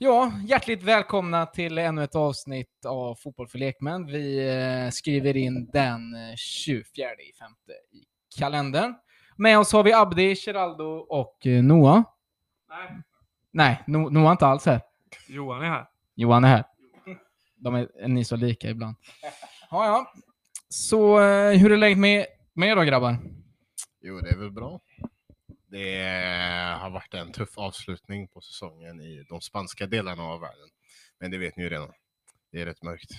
Ja, hjärtligt välkomna till ännu ett avsnitt av Fotboll för lekmän. Vi eh, skriver in den eh, 24 i femte i kalendern. Med oss har vi Abdi, Geraldo och eh, Noah. Nej, Nej, no Noah är inte alls här. Johan är här. Johan är här. De är, är ni så lika ibland. Ja, ja. Så eh, hur är läget med, med er då grabbar? Jo, det är väl bra. Det har varit en tuff avslutning på säsongen i de spanska delarna av världen. Men det vet ni ju redan. Det är rätt mörkt.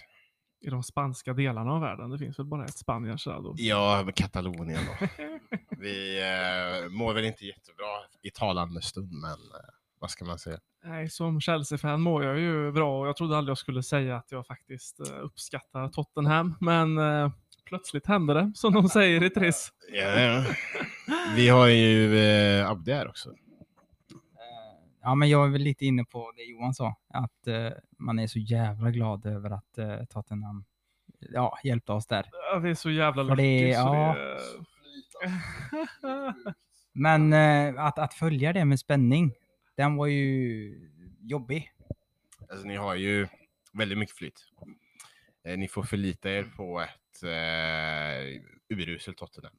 I de spanska delarna av världen. Det finns väl bara ett Spanien, Geraldo? Ja, med Katalonien då. Vi eh, mår väl inte jättebra i talande stund, men eh, vad ska man säga? Nej, som Chelsea-fan mår jag ju bra och jag trodde aldrig jag skulle säga att jag faktiskt eh, uppskattar Tottenham. Men eh, plötsligt hände det, som de säger i Triss. Ja, ja. Vi har ju eh, Abdi här också. Eh, Ja, men jag är väl lite inne på det Johan sa, att eh, man är så jävla glad över att eh, Tottenham ja, hjälpte oss där. Ja, Vi är så jävla så ja. det... Men eh, att, att följa det med spänning, den var ju jobbig. Alltså, ni har ju väldigt mycket flyt. Eh, ni får förlita er på ett eh, uruselt Tottenham.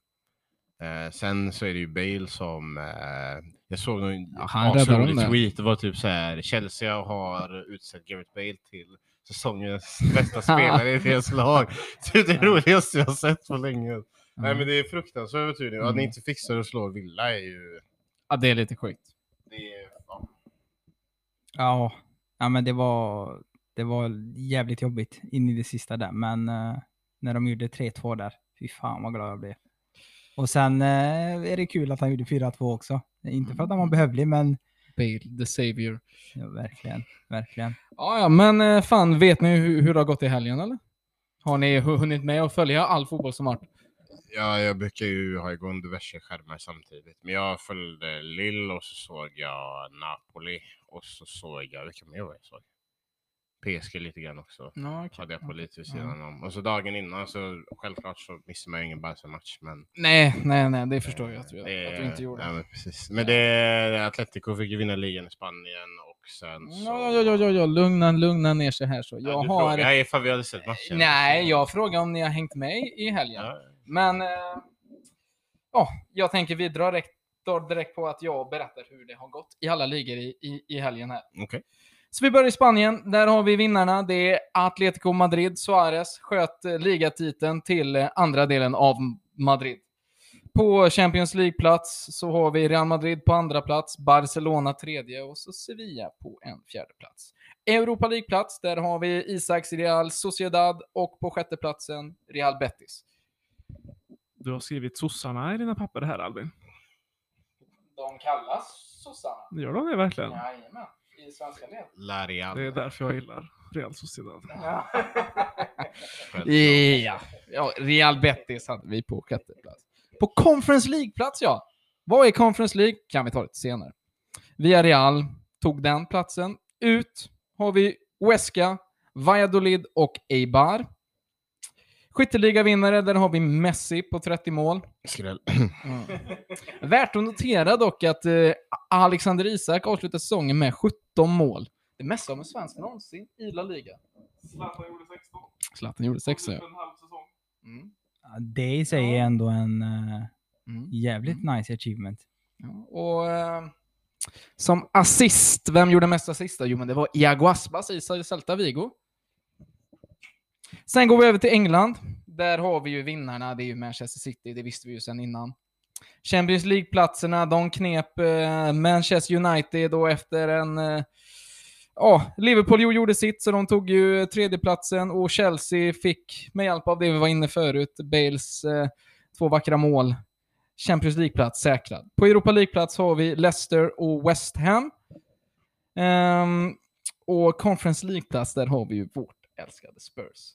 Eh, sen så är det ju Bale som, eh, jag såg en Ja, asrolig tweet, det var typ så här, Chelsea har utsett Gareth Bale till säsongens bästa spelare i deras lag. Det är det roligaste jag sett på länge. Nej men det är fruktansvärt tur nu. Att ni Mm. inte fixar att slå Villa är ju, Ja, det är lite sjukt. det är, ja. Ja, ja men det var, det var jävligt jobbigt in i det sista där, men eh, när de gjorde 3-2 där, fy fan vad glad jag blev. Och sen eh, är det kul att han gjorde 4-2 också. Inte för att han var behövlig, men Bale, the savior. ja, verkligen, verkligen. Ja, ja, men eh, fan, vet ni hur, hur det har gått i helgen eller? Har ni hu- hunnit med att följa all fotboll som varit? Ja, jag brukar ju ha igång diverse skärmar samtidigt. Men jag följde Lill och så såg jag Napoli och så såg jag, vilka mer var jag såg? PSG lite grann också. Ja, Hade jag på lite vid sidan om. Och så dagen innan så självklart så missade man ju ingen Barca-match. Men Nej, nej, nej, det förstår jag att du, det, att du inte gjorde. Ja, men precis. Men det, Atletico fick ju vinna ligan i Spanien och sen så... Ja, ja, ja, ja, ja, lugna, lugna ner sig här så. Ja, Jag du har... frågar ifall vi hade sett matchen. Nej, jag frågar om ni har hängt med i helgen. Ja. Men, eh, ja, jag tänker vi drar direkt, drar direkt på att jag berättar hur det har gått i alla ligor i, i, i helgen här. Okej. Så vi börjar i Spanien. Där har vi vinnarna. Det är Atletico Madrid. Suarez sköt eh, ligatiteln till eh, andra delen av Madrid. På Champions League-plats så har vi Real Madrid på andra plats, Barcelona tredje och så Sevilla på en fjärde plats. Europa League-plats, där har vi Isaks Real Sociedad och på sjätte platsen Real Betis. Du har skrivit sossarna i dina papper här Albin. De kallas sossarna. Gör de det verkligen? Jajamän, i svenska led. Det är därför jag gillar Real Sociedad. Ja. ja, Real Betis hade vi på sjätte plats. På Conference League-plats, ja. Vad är Conference League? Kan vi ta lite senare. Via Real tog den platsen. Ut har vi Huesca, Valladolid och Eibar. Skytteliga-vinnare, där har vi Messi på 30 mål. Skräll. Värt att notera dock att eh, Alexander Isak avslutar säsongen med 17 mål. Det mesta av en svensk någonsin i La Liga. Zlatan gjorde 16. Zlatan gjorde 6 ja. Mm. Ja, Det i sig är ändå en eh, Mm. jävligt nice achievement. Ja, och eh, som assist, vem gjorde mest assist? Jo, men det var Iago Aspas i Celta Vigo. Sen går vi över till England. Där har vi ju vinnarna, det är ju Manchester City, det visste vi ju sedan innan. Champions League-platserna, de knep eh, Manchester United och efter en... Eh, Ja, Liverpool gjorde sitt, så de tog ju tredjeplatsen och Chelsea fick, med hjälp av det vi var inne förut, Bales eh, två vackra mål, Champions League-plats säkrad. På Europa League-plats har vi Leicester och West Ham. Ehm, och Conference League-plats, där har vi ju vårt älskade Spurs.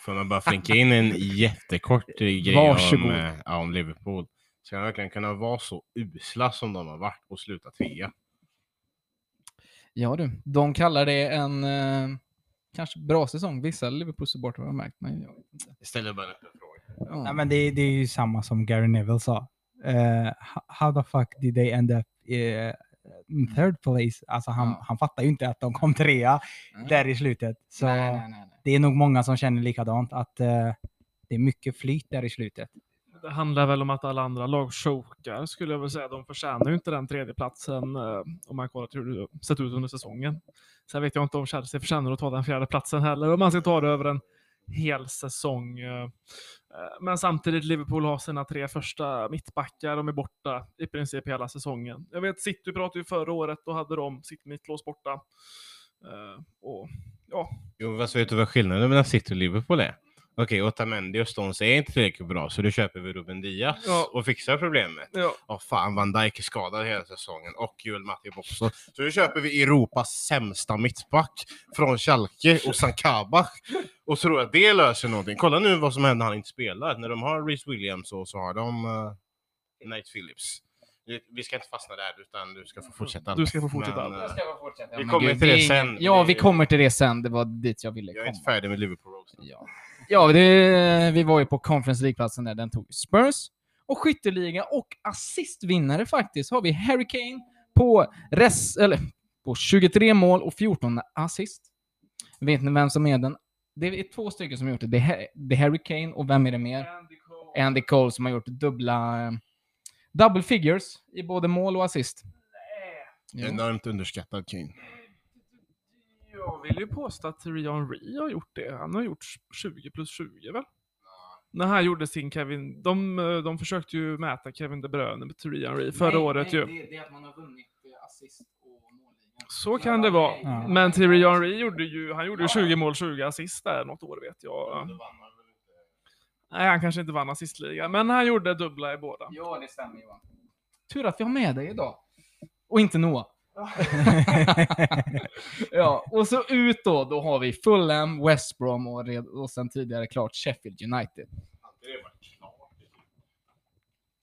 Får man bara flinka in en jättekort grej Varsågod. om, eh, ja, om Liverpool. Ska de verkligen kunna vara så usla som de har varit och sluta trea? Ja du, de kallar det en eh, kanske bra säsong. Vissa Liverpool-supportrar har märkt, men jag vet inte. Jag ställer bara en öppen fråga. Ja. Ja, men det, det är ju samma som Gary Neville sa. Ho- how the fuck did they end up mm, third place. Alltså han, Ja. han fattar ju inte att de kom trea Mm. där i slutet. Så Nej, nej, nej, nej. det är nog många som känner likadant, att eh, det är mycket flyt där i slutet. Det handlar väl om att alla andra lag chokar skulle jag väl säga. De förtjänar ju inte den tredjeplatsen eh, om man kollar hur det sett ut under säsongen. Sen vet jag inte om Chelsea förtjänar att ta den fjärde platsen heller om man ska ta det över en hel säsong. Eh, eh, men samtidigt Liverpool har sina tre första mittbackar. De är borta i princip hela säsongen. Jag vet City pratade ju förra året, då hade de sitt mittlås borta. Eh, och ja, Jo, fast vet du vad skillnaden mellan City och Liverpool är? Okej, Otamendi och Stones är inte tillräckligt bra, så då köper vi Ruben Diaz Ja. och fixar problemet. ja. Åh fan, Van Dijk är skadad hela säsongen och Joel Matip också. Så då köper vi Europas sämsta mittback från Schalke och Sankabach och tror att det löser någonting. Kolla nu vad som händer när han inte spelar. När de har Reece Williams och så har de uh, Nate Phillips. Vi- ska inte fastna där, utan du ska få fortsätta. Du ska få fortsätta. Men, Jag eh, ska bara fortsätta. Vi kommer till det sen. Ja, vi kommer till det sen. Det var dit jag ville jag är komma. inte färdig med Liverpool också. Ja, ja det, vi var ju på Conference League-platsen där. Den tog Spurs. Och skytteliga och assistvinnare faktiskt har vi Harry Kane på, res, eller, på 23 mål och 14 assist. Vet ni vem som är den? Det är två stycken som har gjort det. Det är, Ha- det är Harry Kane och vem är det mer? Andy Cole som har gjort dubbla... Double figures i både mål och assist. Jo. Enormt underskattad Kane. Jag vill ju påstå att Thierry Henry har gjort det. Han har gjort 20 plus 20 väl? När han gjorde sin Kevin, de, eh, de försökte ju mäta Kevin De Bruyne med Thierry Henry förra året ju. Det, det är att man har vunnit eh, assist och målligan. Så kan det vara. Ja. Men Thierry Henry gjorde ju, han gjorde ju 20 mål, 20 assist där något år vet jag. Nej, han kanske inte vann assistligan, men han gjorde dubbla i båda. Ja, det stämmer Johan. Tur att vi har med dig idag. Och inte Noah. ja, och så ut då, då har vi Fulham, West Brom och, red- och sen tidigare klart Sheffield United.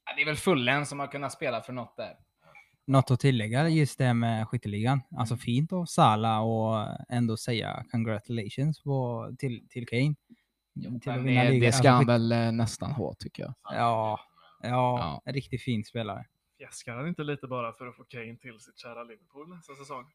Ja, det är väl Fulham som har kunnat spela för något där. Något att tillägga just det med skytteligan. Alltså Mm. fint av Sala och ändå säga congratulations på, till, till Kane. Till att Men vinna det, det Alltså, ska han skytt- väl eh, nästan ha, tycker jag. Ja, ja, Ja. riktigt fin spelare. Fjäskar han inte lite bara för att få Kane till sitt kära Liverpool nästa säsong?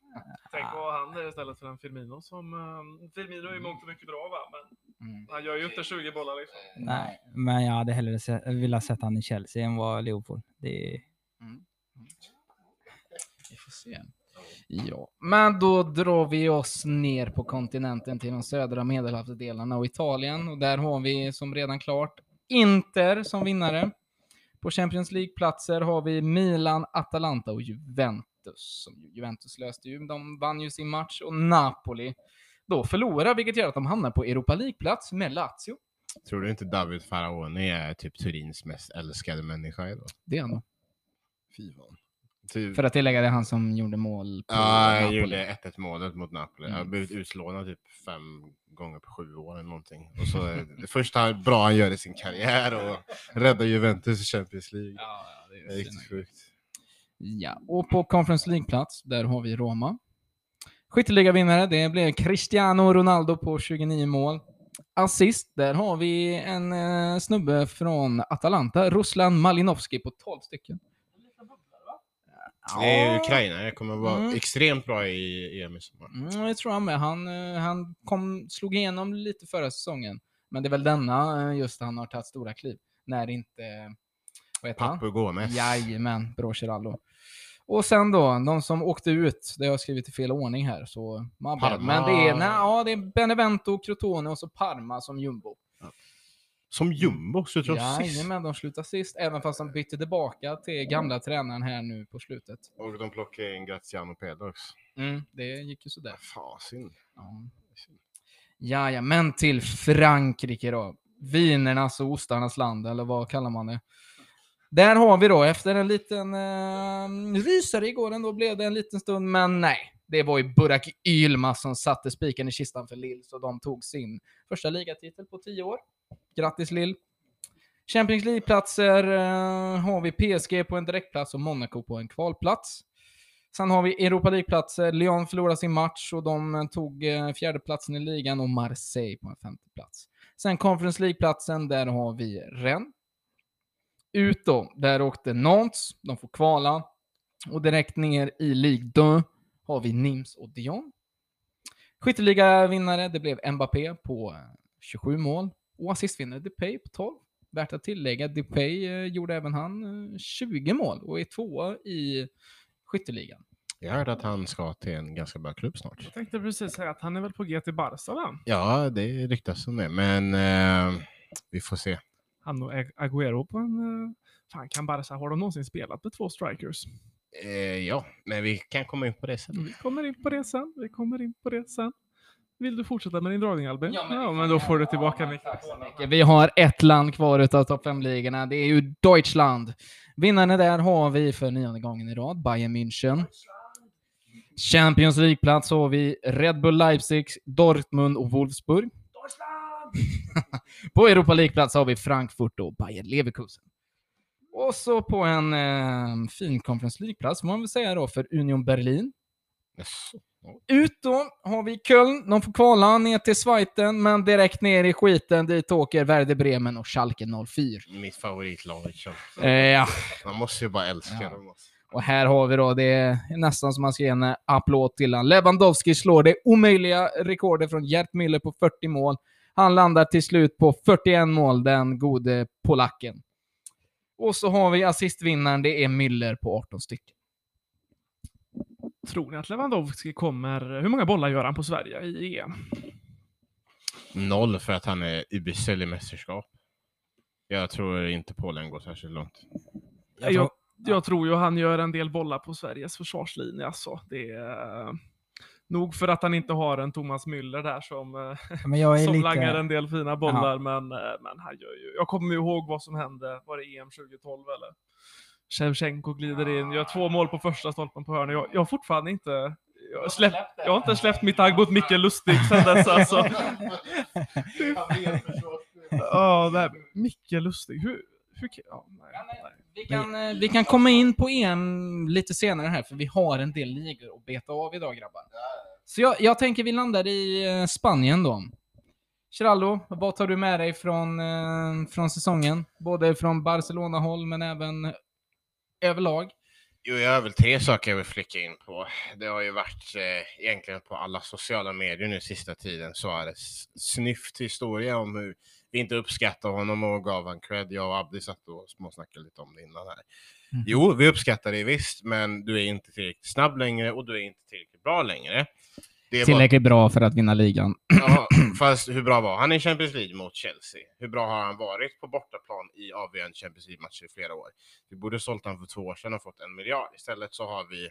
Tänk vad han är istället för en Firmino som... Um, Firmino är ju mångt och mycket bra va, men Mm. han gör ju inte 20 bollar liksom. Nej, men jag hade hellre se, velat sett han i Chelsea än vad Liverpool. Det är, Vi får se. Ja, men då drar vi oss ner på kontinenten till de södra medelhavsdelarna och Italien. Och där har vi som redan klart Inter som vinnare. På Champions League-platser har vi Milan, Atalanta och Juventus. Juventus löste ju, de vann ju sin match och Napoli då förlorar, vilket gör att de hamnar på Europa League-plats med Lazio. Tror du inte David Faraoni är typ Turins mest älskade människa idag? Det är han då. Fy fan. Typ, För att tillägga, det är han som gjorde mål på ja, jag Napoli. gjorde 1-1 målet mot Napoli. Jag har Mm. blivit utlånad typ fem gånger på sju år eller någonting. Och så det första bra han gör i sin karriär och räddar Juventus i Champions League. Ja, ja, det är Det är riktigt sjukt. Ja, och på Conference League-plats, där har vi Roma. Skytteligavinnare, det blev Cristiano Ronaldo på 29 mål. Assist, där har vi en eh, snubbe från Atalanta, Ruslan Malinovski på 12 stycken. Det är Ukraina, det kommer vara Mm. extremt bra i EM i sommar. Mm, jag tror han med. Han, eh, han kom, slog igenom lite förra säsongen. Men det är väl denna eh, just han har tagit stora kliv. När inte... Vad heter han? Papu Gomez. Jajamän, bra Geraldo. Och sen då, de som åkte ut, det har jag skrivit i fel ordning här, så. Parma. Men det är, nej, ja, det är Benevento, Crotone och så Parma som jumbo. Som jumbo, tror jag sist. Jajamän, de slutar sist, även fast de bytte tillbaka till gamla tränaren här nu på slutet. Och de plockade in Graziano Pedox. Mm, det gick ju sådär. Fasin. Ja. Jajamän, till Frankrike då. Vinernas och ostarnas land, eller vad kallar man det? Där har vi då, efter en liten eh, rysare igår ändå blev det en liten stund, men nej. Det var ju Burak Yilmaz som satte spiken i kistan för Lille, så de tog sin första ligatitel på tio år. Grattis Lill. Champions League-platser eh, har vi PSG på en direktplats och Monaco på en kvalplats. Sen har vi Europa League-platser. Lyon förlorade sin match och de eh, tog eh, fjärdeplatsen i ligan och Marseille på en femteplats. Sen Conference League-platsen, där har vi Rennes. Ut då, där åkte Nantes, de får kvala. Och direkt ner i Ligue 2 har vi Nims och Dion. Skytteliga-vinnare, det blev Mbappé på eh, 27 mål. Och assistvinnare Depay på 12. Värt att tillägga, Depay eh, gjorde även han eh, 20 mål och är tvåa i skytteligan. Jag hörde att han ska till en ganska bra klubb snart. Jag tänkte precis säga att han är väl på G till Barca va? Ja, det ryktas om det, men eh, vi får se. Han och Ag- Agüero på en... eh, Fan, kan Barca, har de någonsin spelat med två strikers? Eh, ja, men vi kan komma in på det sen. Vi kommer in på det sen. Vi kommer in på det sen. Vill du fortsätta med din dragning Albin? Ja, men men, vi kan då får du tillbaka Ja. Vi har ett land kvar utav topp 5-ligorna. Det är ju Deutschland. Vinnarna där har vi för nionde gången i rad, Bayern München. Champions League-plats har vi Red Bull Leipzig, Dortmund och Wolfsburg. på Europa League-plats har vi Frankfurt och Bayer Leverkusen. Och så på en eh, fin Conference League-plats får man väl säga då för Union Berlin. Yes. Ut då har vi Köln. De får kvala ner till Schweiten, men direkt ner i skiten. Dit åker Werder Bremen och Schalke 04. Mitt favoritlag. Eh, ja. Man måste ju bara älska Ja. dem. alltså. Och här har vi då, det är nästan som man ska ge en applåd till han. Lewandowski slår det omöjliga rekordet från Gert Müller på 40 mål. Han landar till slut på 41 mål, den gode polacken. Och så har vi assistvinnaren, det är Müller på 18 stycken. Tror ni att Lewandowski kommer... Hur många bollar gör han på Sverige i EM? Noll för att han är usel i mästerskap. Jag tror inte Polen går särskilt långt. Jag, jag, jag tror ju han gör en del bollar på Sveriges försvarslinje. Alltså. Det är eh, nog för att han inte har en Thomas Müller där som, eh, Men jag är som lite... langar en del fina bollar. Men, eh, men han gör ju... Jag kommer ju ihåg vad som hände. Var det EM 2012 eller? Shevchenko glider in, gör två mål på första stolpen på hörnet. Jag, jag har fortfarande inte... Jag har, släppt, jag har inte släppt mitt agg mot Micke Lustig sen dess alltså. Ja, det här, Micke Lustig. Hur... hur kan- ja, nej, nej. Vi kan, eh, vi kan komma in på EM lite senare här, för vi har en del ligor att beta av idag grabbar. Så jag, jag tänker vi landar i eh, Spanien då. Geraldo, vad tar du med dig från, eh, från säsongen? Både från Barcelona-håll, men även överlag. Jo, jag har väl tre saker jag vill flicka in på. Det har ju varit eh, egentligen på alla sociala medier nu sista tiden så är det snyft historia om hur vi inte uppskattar honom och gav han cred. Jag och Abdi satt och småsnackade lite om det innan här. Mhm. Jo, vi uppskattar det visst, men du är inte tillräckligt snabb längre och du är inte tillräckligt bra längre. Det Tillräckligt bra för att vinna ligan. Ja, fast hur bra var han i Champions League mot Chelsea? Hur bra har han varit på bortaplan i avgörande Champions League-matcher i flera år? Vi borde sålt honom för två år sedan och fått en miljard. Istället så har vi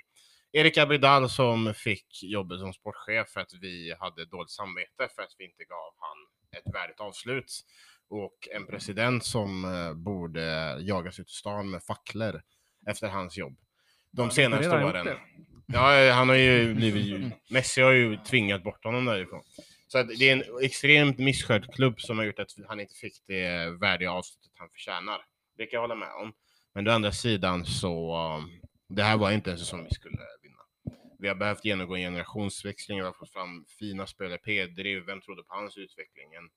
Erik Abidal som fick jobbet som sportchef för att vi hade dåligt samvete för att vi inte gav han ett värdigt avslut. Och en president som eh, borde jagas ut i stan med facklor efter hans jobb. De senaste åren. Ja, han har ju blivit... Messi har ju tvingat bort honom därifrån. Så att det är en extremt misskött klubb som har gjort att han inte fick det värdiga avslutet han förtjänar. Det kan jag hålla med om. Men å andra sidan så... Um, det här var inte en säsong vi skulle vinna. Vi har behövt genomgå en generationsväxling, vi har fått fram fina spelare. Pedri, vem trodde på hans utveckling? En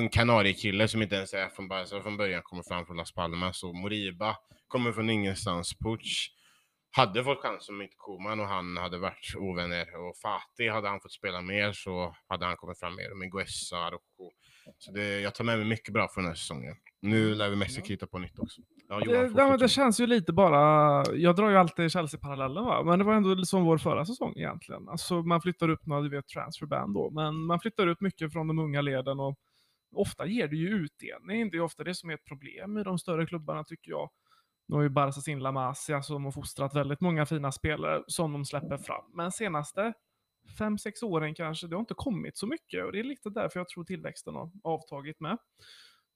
ung kanariekille som inte ens är från Barca från början, kommer fram från Las Palmas. Och Moriba kommer från ingenstans. Puch hade fått chansen om inte Koman och han hade varit ovänner. Och Fatih, hade han fått spela mer så hade han kommit fram mer. Och Miguessa, Araujo. Så det, jag tar med mig mycket bra från den här säsongen. Nu lär vi Messi krita på nytt också. Ja, Det, Johan, fortsätt. det känns ju lite bara, jag drar ju alltid Chelsea-parallellen va, men det var ändå som vår förra säsong egentligen. Alltså man flyttar upp, nu du vet transferband då, men man flyttar upp mycket från de unga leden och ofta ger det ju utdelning. Det är ofta det som är ett problem i de större klubbarna tycker jag. Nu har ju Barca sin La Masia som har fostrat väldigt många fina spelare som de släpper fram. Men senaste fem, sex åren kanske, det har inte kommit så mycket och det är lite därför jag tror tillväxten har avtagit med.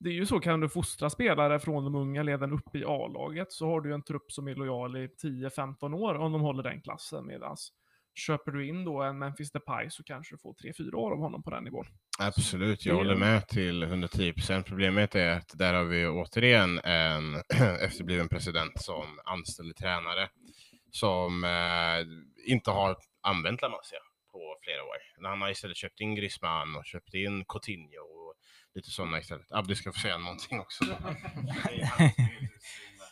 Det är ju så, kan du fostra spelare från de unga leden upp i A-laget så har du ju en trupp som är lojal i 10-15 år om de håller den klassen. medans köper du in då en Memphis Depay så kanske du får 3-4 år av honom på den nivån. Absolut, jag håller med till 110%. Problemet är att där har vi återigen en efterbliven president som anställer tränare som eh, inte har använt La Masia på flera år. Han har istället köpt in Griezmann och köpt in Coutinho och lite sådana istället. Abdi ska få säga någonting också.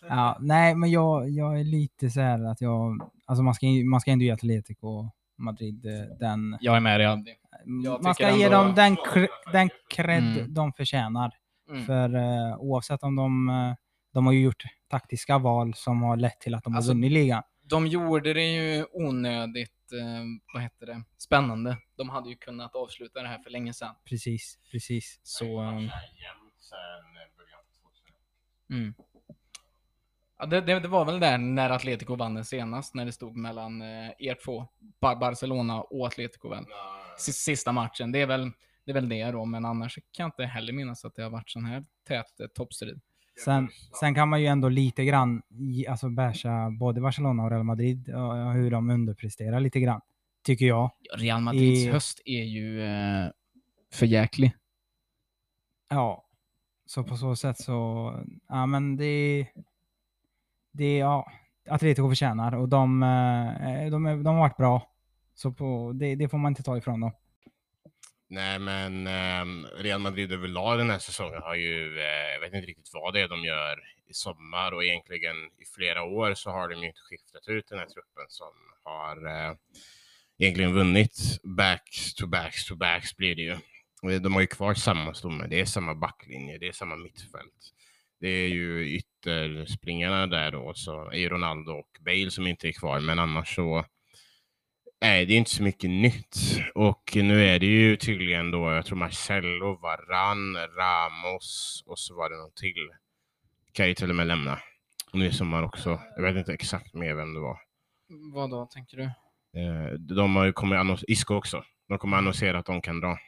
Ja, nej, men jag, jag är lite så här att jag... Alltså man ska, man ska ändå ge Atletico Madrid eh, den... Jag är med dig Andy. Man tycker ska ge dem den, cre, den cred Mm. de förtjänar. Mm. För eh, oavsett om de... eh, de har ju gjort taktiska val som har lett till att de Alltså, har vunnit ligan. De gjorde det ju onödigt, eh, vad heter det, spännande. De hade ju kunnat avsluta det här för länge sedan. Precis, precis. Så, mm. Ja, det, det, det var väl där när Atletico vann den senast, när det stod mellan eh, er två, Bar Barcelona och Atletico väl. Sista matchen. Det är väl det, är väl det då, men annars kan jag inte heller minnas att det har varit sån här tät eh, toppstrid. Sen, sen kan man ju ändå lite grann alltså basha både Barcelona och Real Madrid och hur de underpresterar lite grann. Tycker jag. Real Madrids I- höst är ju eh, för jäklig. Ja, så på så sätt så, ja men det, det, ja, Atletico förtjänar och de, eh, eh, de, de har varit bra. Så på, det, det får man inte ta ifrån dem. Nej, men eh, Real Madrid överlag den här säsongen har ju, eh, jag vet inte riktigt vad det är de gör i sommar och egentligen i flera år så har de ju inte skiftat ut den här truppen som har eh, egentligen vunnit backs to backs to backs blir det ju. De har ju kvar samma stomme, det är samma backlinje, det är samma mittfält. Det är ju ytterspringarna där då, så är ju Ronaldo och Bale som inte är kvar, men annars så Nej, det är inte så mycket nytt. Och nu är det ju tydligen då, jag tror Marcello, Varan, Ramos och så var det någon till. Kan ju till och med lämna. Nu i sommar också. Jag vet inte exakt mer vem det var. Vad då, tänker du? Eh, De har ju kommit annons- Isco också. De kommer annonsera att de kan dra.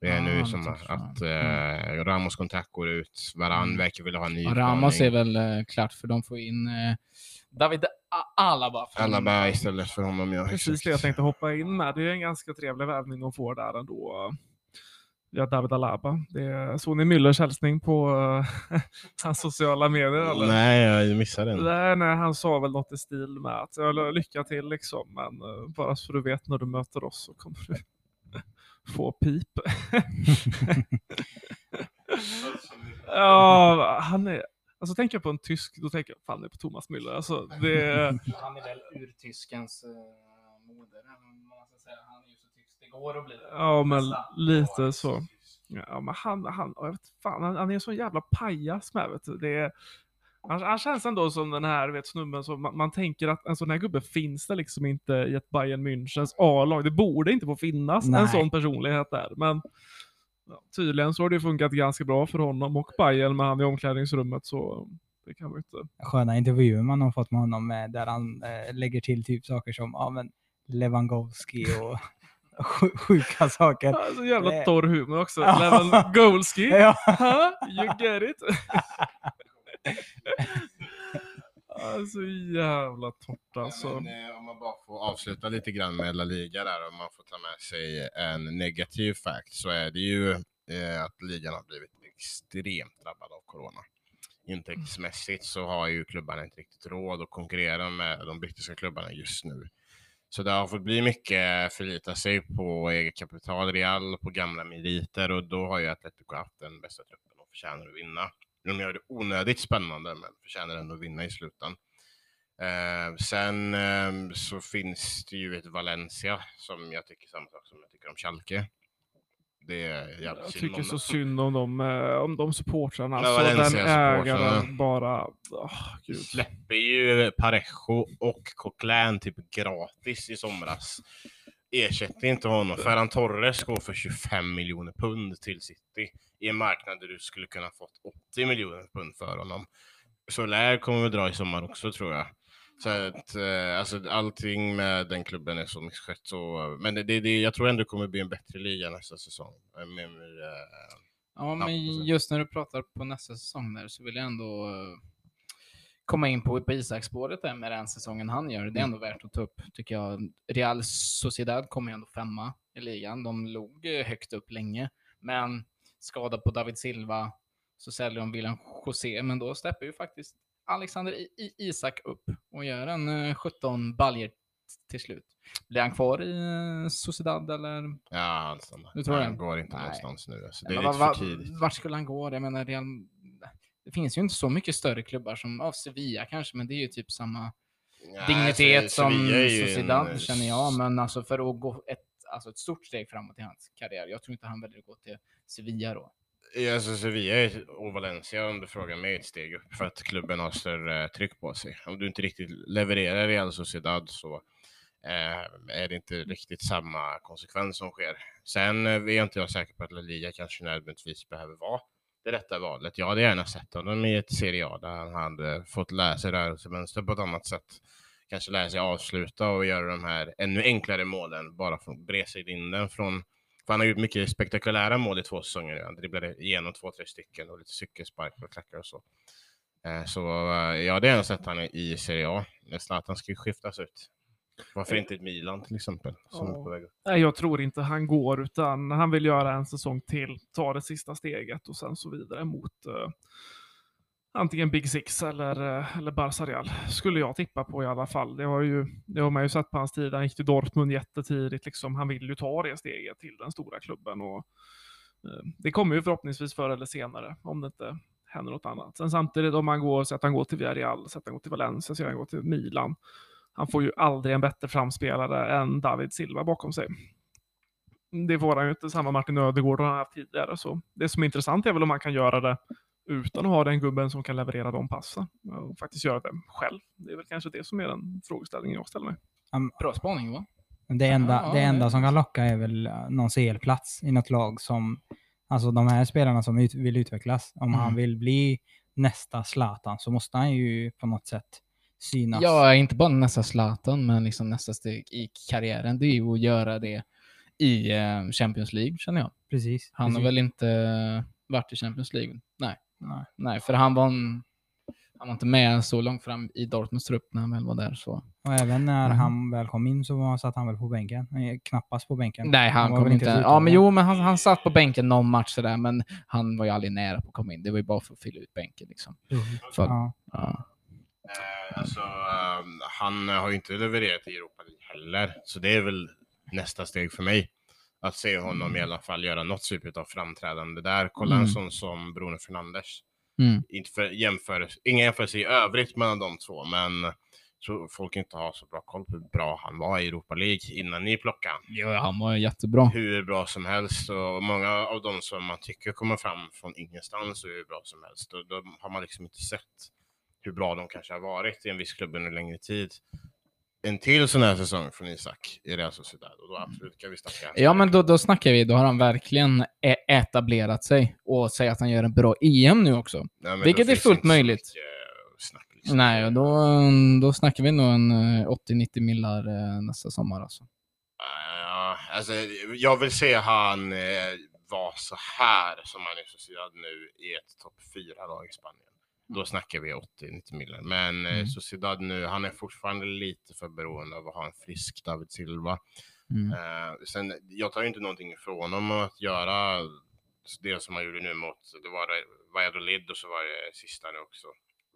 Det är Ah, nu sommar. tror jag. Att eh, Ramos kontrakt går ut. Varan Mm. verkar vilja ha en ny Ja, Ramos är väl eh, klart för de får in eh, David Alaba. Alaba istället för honom. Ja, Precis exakt. det jag tänkte hoppa in med. Det är en ganska trevlig värvning de får där ändå. Ja, David Alaba. Det är, såg ni Müllers hälsning på uh, hans sociala medier? Eller? Nej, jag missade den. Nej, nej, han sa väl något i stil med att lycka till liksom, men eh, bara så du vet när du möter oss så kommer du få pip. ja, han är, alltså tänker jag på en tysk, då tänker jag fan det är på Thomas Müller. Alltså, det, Han är väl urtyskens uh, moder, man ska säga. Han är ju så tysk det går att bli. ja, men lite så. Ja, men han, han, jag vet, fan, han, han är en så jävla pajas med. Vet du. Det är, han, han känns ändå som den här vet, snubben som man, man tänker att en sån här gubbe finns det liksom inte i ett Bayern Münchens A-lag. Det borde inte få finnas Nej. en sån personlighet där. Men ja, tydligen så har det funkat ganska bra för honom och Bayern med han i omklädningsrummet. Så det kan man inte. Sköna intervjuer man har fått med honom eh, där han eh, lägger till typ saker som ja, men Lewandowski och sj- sjuka saker. Ja, så jävla Det- torr humor också. Lewandowski. Ja. Huh? You get it? alltså jävla torrt alltså. Ja, men, eh, om man bara får avsluta lite grann med La Liga där, om man får ta med sig en negativ fact, så är det ju eh, att ligan har blivit extremt drabbad av corona. Intäktsmässigt så har ju klubbarna inte riktigt råd att konkurrera med de brittiska klubbarna just nu. Så det har fått bli mycket förlita sig på eget kapital, Real, på gamla meriter och då har ju Atletico haft den bästa truppen och förtjänar att vinna. De gör det onödigt spännande men förtjänar ändå att vinna i slutändan. Eh, sen eh, så finns det ju ett Valencia som jag tycker samma sak som jag tycker om Schalke. Det är jävligt Jag synd tycker om så dem. synd om de, eh, om de supportrarna. Ja, Alltså den ägaren bara... åh, gud. släpper ju Parejo och Coquelin typ gratis i somras. Ersätter inte honom. Ferran Torres går för 25 miljoner pund till City i en marknad där du skulle kunna fått 80 miljoner pund för honom. Soler kommer vi dra i sommar också tror jag. Så att, eh, alltså, allting med den klubben är så misskött. Så, men det, det, det, jag tror ändå det kommer bli en bättre liga nästa säsong. Eh, Med, med, eh, Ja, men just när du pratar på nästa säsong där så vill jag ändå eh, komma in på, på Isak-spåret där med den säsongen han gör. Det är ändå värt att ta upp, tycker jag. Real Sociedad kommer ju ändå femma i ligan. De låg eh, högt upp länge, men skada på David Silva så säljer de William José, men då släpper ju faktiskt Alexander I- Isak upp och gör en eh, 17 baljer till slut. Blir han kvar i eh, Sociedad eller? ja, han stannar. Du tror han det? går inte Nej. någonstans nu. Alltså, det är Men lite va- för va- tidigt. Vart skulle han gå? Jag menar, Real... det finns ju inte så mycket större klubbar som, av Sevilla kanske, men det är ju typ samma Ja, dignitet alltså, som en, Sociedad eh, känner jag, men alltså för att gå ett, alltså ett stort steg framåt i hans karriär. Jag tror inte han väljer att gå till Sevilla då. Ja, Alltså Sevilla och Valencia om du frågar mig ett steg upp för att klubben har större tryck på sig. Om du inte riktigt levererar i Real Sociedad så eh, är det inte riktigt samma konsekvens som sker. Sen eh, är inte jag säker på att La Liga kanske nödvändigtvis behöver vara det rätta valet. Jag hade gärna sett honom i ett Serie A där han hade fått lära sig rörelsemönster på ett annat sätt. Kanske lära sig avsluta och göra de här ännu enklare målen bara från den från för han har gjort mycket spektakulära mål i två säsonger nu. Han dribblade igenom två, tre stycken och lite cykelspark och klackar och så. Eh, så eh, jag hade gärna sett honom i Serie A. Zlatan ska ju skiftas ut. Varför inte ett Milan till exempel? Som Ja. jag tror inte han går, utan han vill göra en säsong till, ta det sista steget och sen så vidare mot eh, antingen Big Six eller, eh, eller Barca Real. Skulle jag tippa på i alla fall. Det har, ju, det har man ju sett på hans tid. Han gick till Dortmund jättetidigt. Liksom. Han vill ju ta det steget till den stora klubben. Och, eh, det kommer ju förhoppningsvis förr eller senare, om det inte händer något annat. Sen samtidigt om man går, så att han går till Villarreal, så att han går till Valencia, så att han går till Milan. Han får ju aldrig en bättre framspelare än David Silva bakom sig. Det får han ju inte, samma Martin Ödegård har han haft tidigare. Så det som är intressant är väl om man kan göra det utan att ha den gubben som kan leverera de passen. Och faktiskt göra det själv. Det är väl kanske det som är den frågeställningen jag ställer mig. Bra spaning va? Det enda, Ja, det ja, enda det- som kan locka är väl eh, någon CL-plats i något lag som, alltså de här spelarna som ut, vill utvecklas. Om han Mm. vill bli nästa Zlatan så måste han ju på något sätt synas. Ja, inte bara nästa Zlatan, men liksom nästa steg i karriären, det är ju att göra det i eh, Champions League, känner jag. precis. Han har precis. väl inte varit i Champions League? Nej, Nej. nej, för han var, en, han var inte med så långt fram i Dortmunds trupp när han väl var där. Så. Och även när Mhm. han väl kom in så var- satt han väl på bänken. Knappast på bänken. Nej, han, var kom inte. inte ja, men jo, men han, han satt på bänken någon match sådär, men han var ju aldrig nära på att komma in. Det var ju bara för att fylla ut bänken liksom. För, Ja. ja. Eh, alltså, ehm, han har ju inte levererat i Europa League heller, så det är väl nästa steg för mig. Att se honom i alla fall göra något typ av framträdande där. Kolla en Mm. sån som Bruno Fernandes. Mm. Inte för jämförelse, ingen jämförelse i övrigt mellan de två, men så folk inte har så bra koll på hur bra han var i Europa League innan ni plockade. Jo, han var jättebra. Hur bra som helst och många av de som man tycker kommer fram från ingenstans och hur bra som helst, och då har man liksom inte sett hur bra de kanske har varit i en viss klubb under längre tid. En till sån här säsong från Isak i Real Sociedad och då absolut kan vi snacka. Ja, men då, då snackar vi. Då har han verkligen etablerat sig och säger att han gör en bra EM nu också. Nej, vilket är fullt möjligt. Snack, liksom. Nej, och då, då snackar vi nog en eh, 80-90 millar eh, nästa sommar alltså. Ja, alltså, jag vill se han eh, vara så här som han är i Sociedad nu i ett topp 4-lag i Spanien. Då snackar vi 80-90 miljoner. Men eh, Mm. Sociedad nu, han är fortfarande lite för beroende av att ha en frisk David Silva. Mm. Eh, sen, jag tar ju inte någonting ifrån honom att göra det som han gjorde nu mot, det var det, Valladolid och så var det sista nu också.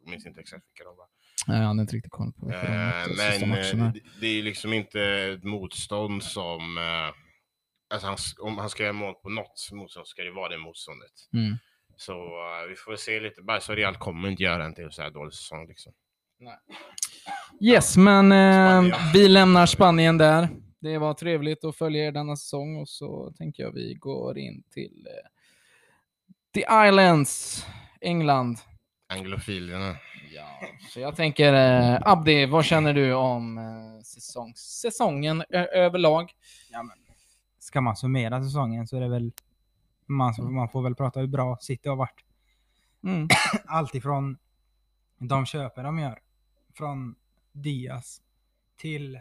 Jag minns inte exakt vilka de var. Nej, jag hade inte riktigt koll på vilka Eh, mötte sista men matcherna. det- det är liksom inte ett motstånd som... Eh, alltså han, om han ska göra mål på något motstånd ska det vara det motståndet. Mm. Så eh, vi får se lite. Bara så Real kommer inte göra en till så här dålig säsong. Liksom. Yes, men eh, vi lämnar Spanien där. Det var trevligt att följa er denna säsong och så tänker jag vi går in till eh, The Islands, England. Anglofilerna. Ja, så jag tänker, eh, Abdi, vad känner du om eh, säsong, säsongen överlag? Ja, men, ska man summera säsongen så är det väl, man, man får väl prata hur bra City har varit. Mm. Allt ifrån de köper de gör, från Diaz till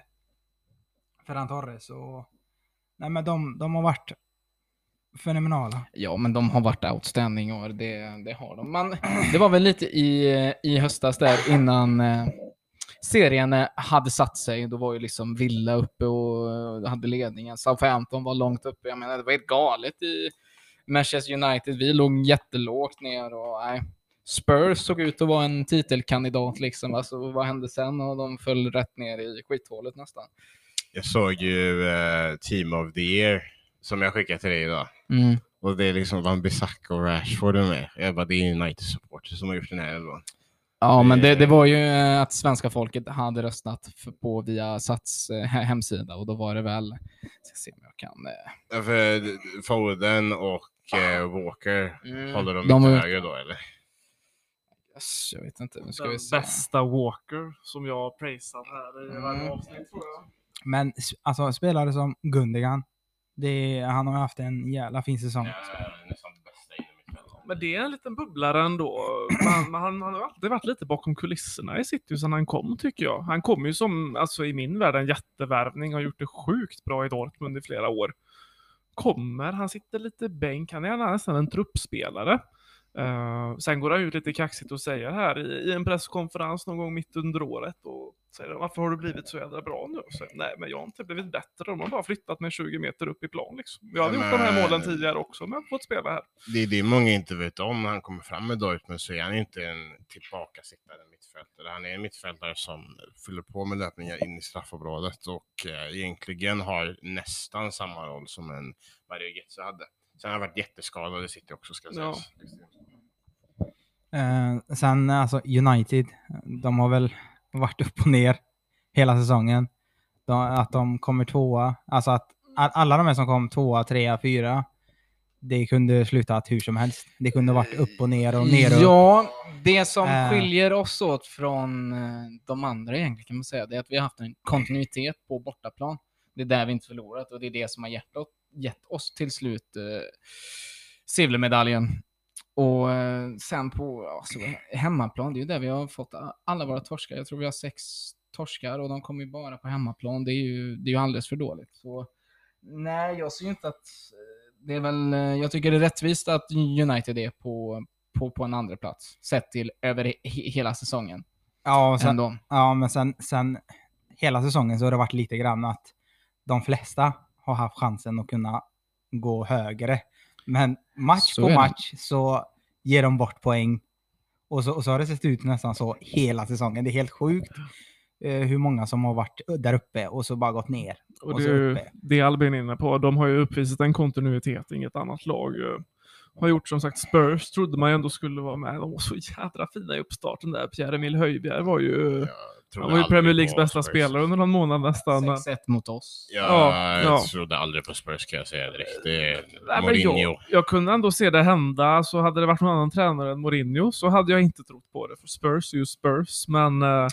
Ferran Torres och nej men de, de har varit fenomenala. Ja, men de har varit outstanding år. Det, det har de. Man, det var väl lite i, i höstas där innan eh, serien eh, hade satt sig. Då var ju liksom Villa uppe och eh, hade ledningen. Southampton var långt uppe. Jag menar, det var helt galet i Manchester United. Vi låg jättelågt ner och nej. Spurs såg ut att vara en titelkandidat liksom. Alltså, vad hände sen? Och de föll rätt ner i skithålet nästan. Jag såg ju eh, Team of the Year som jag skickade till dig idag. Mm. Och det är liksom Van Bissaka och Rashford med. Jag bara, det är United-supporters som har gjort den här elvan. Ja, men det, Det- var ju eh, att svenska folket hade röstat på via Sats eh, he- hemsida och då var det väl, ska se om jag kan... eh, Ja, För Foden och eh, Walker, håller de, De högre då eller? Yes, jag vet inte, nu ska Den vi se. bästa Walker som jag har praisat här i Mm. varje avsnitt tror jag. Men alltså spelare som Gundogan, det, han har haft en jävla fin säsong. innermittfältaren. Men det är en liten bubblare ändå. Man, man, han, han har alltid varit lite bakom kulisserna i City sedan han kom, tycker jag. Han kom ju som, alltså i min värld, en jättevärvning och har gjort det sjukt bra i Dortmund i flera år. Kommer, han sitter lite bänk, han är nästan en truppspelare. Uh, sen går han ut lite kaxigt och säger här i, i en presskonferens någon gång mitt under året och säger varför har du blivit så jävla bra nu? Så, Nej, men jag har inte blivit bättre. De har bara flyttat mig 20 meter upp i plan liksom. Jag hade Ja, gjort de här men- målen tidigare också, men fått spela här. Det är det många inte vet om när han kommer fram med Dortmund så är han inte en tillbakasittande mittfältare. Han är en mittfältare som fyller på med löpningar in i straffområdet och eh, egentligen har nästan samma roll som en Mario Götze hade. Sen har han varit jätteskadad i City också ska Ja. sägas. Eh, sen alltså United, de har väl varit upp och ner hela säsongen. De, att de kommer tvåa, alltså att all, alla de här som kom tvåa, trea, fyra, det kunde slutat hur som helst. Det kunde varit upp och ner och ner och. Ja, det som Eh. skiljer oss åt från eh, de andra egentligen kan man säga, det är att vi har haft en kontinuitet på bortaplan. Det är där vi inte förlorat och det är det som har gett oss, gett oss till slut eh, silvermedaljen. Och eh, sen på alltså, hemmaplan, det är ju där vi har fått alla våra torskar. Jag tror vi har sex torskar och de kommer ju bara på hemmaplan. Det är ju, det är ju alldeles för dåligt. Så, nej, jag ser ju inte att... eh, Det är väl, eh, jag tycker det är rättvist att United är på, på, på en andra plats sett till över he, hela säsongen. Ja, sen, Ändå. ja, men sen, sen hela säsongen så har det varit lite grann att de flesta har haft chansen att kunna gå högre. Men match Så på match så ger de bort poäng. Och så, och så har det sett ut nästan så hela säsongen. Det är helt sjukt eh, hur många som har varit där uppe och så bara gått ner. Och Och det det Albin är inne på. De har ju uppvisat en kontinuitet inget annat lag eh, har gjort. Som sagt, Spurs trodde man ju ändå skulle vara med. De var så jädra fina i uppstarten där. Pierre-Emil Höjbjerg var ju, Jag han var ju Premier Leagues bästa Spurs. spelare under någon månad nästan. 6-1 mot oss. Ja, Ja, jag ja. trodde aldrig på Spurs kan jag säga direkt. Det är Nej, Mourinho. jag, jag kunde ändå se det hända. Så hade det varit någon annan tränare än Mourinho så hade jag inte trott på det. För Spurs är ju Spurs. Men eh,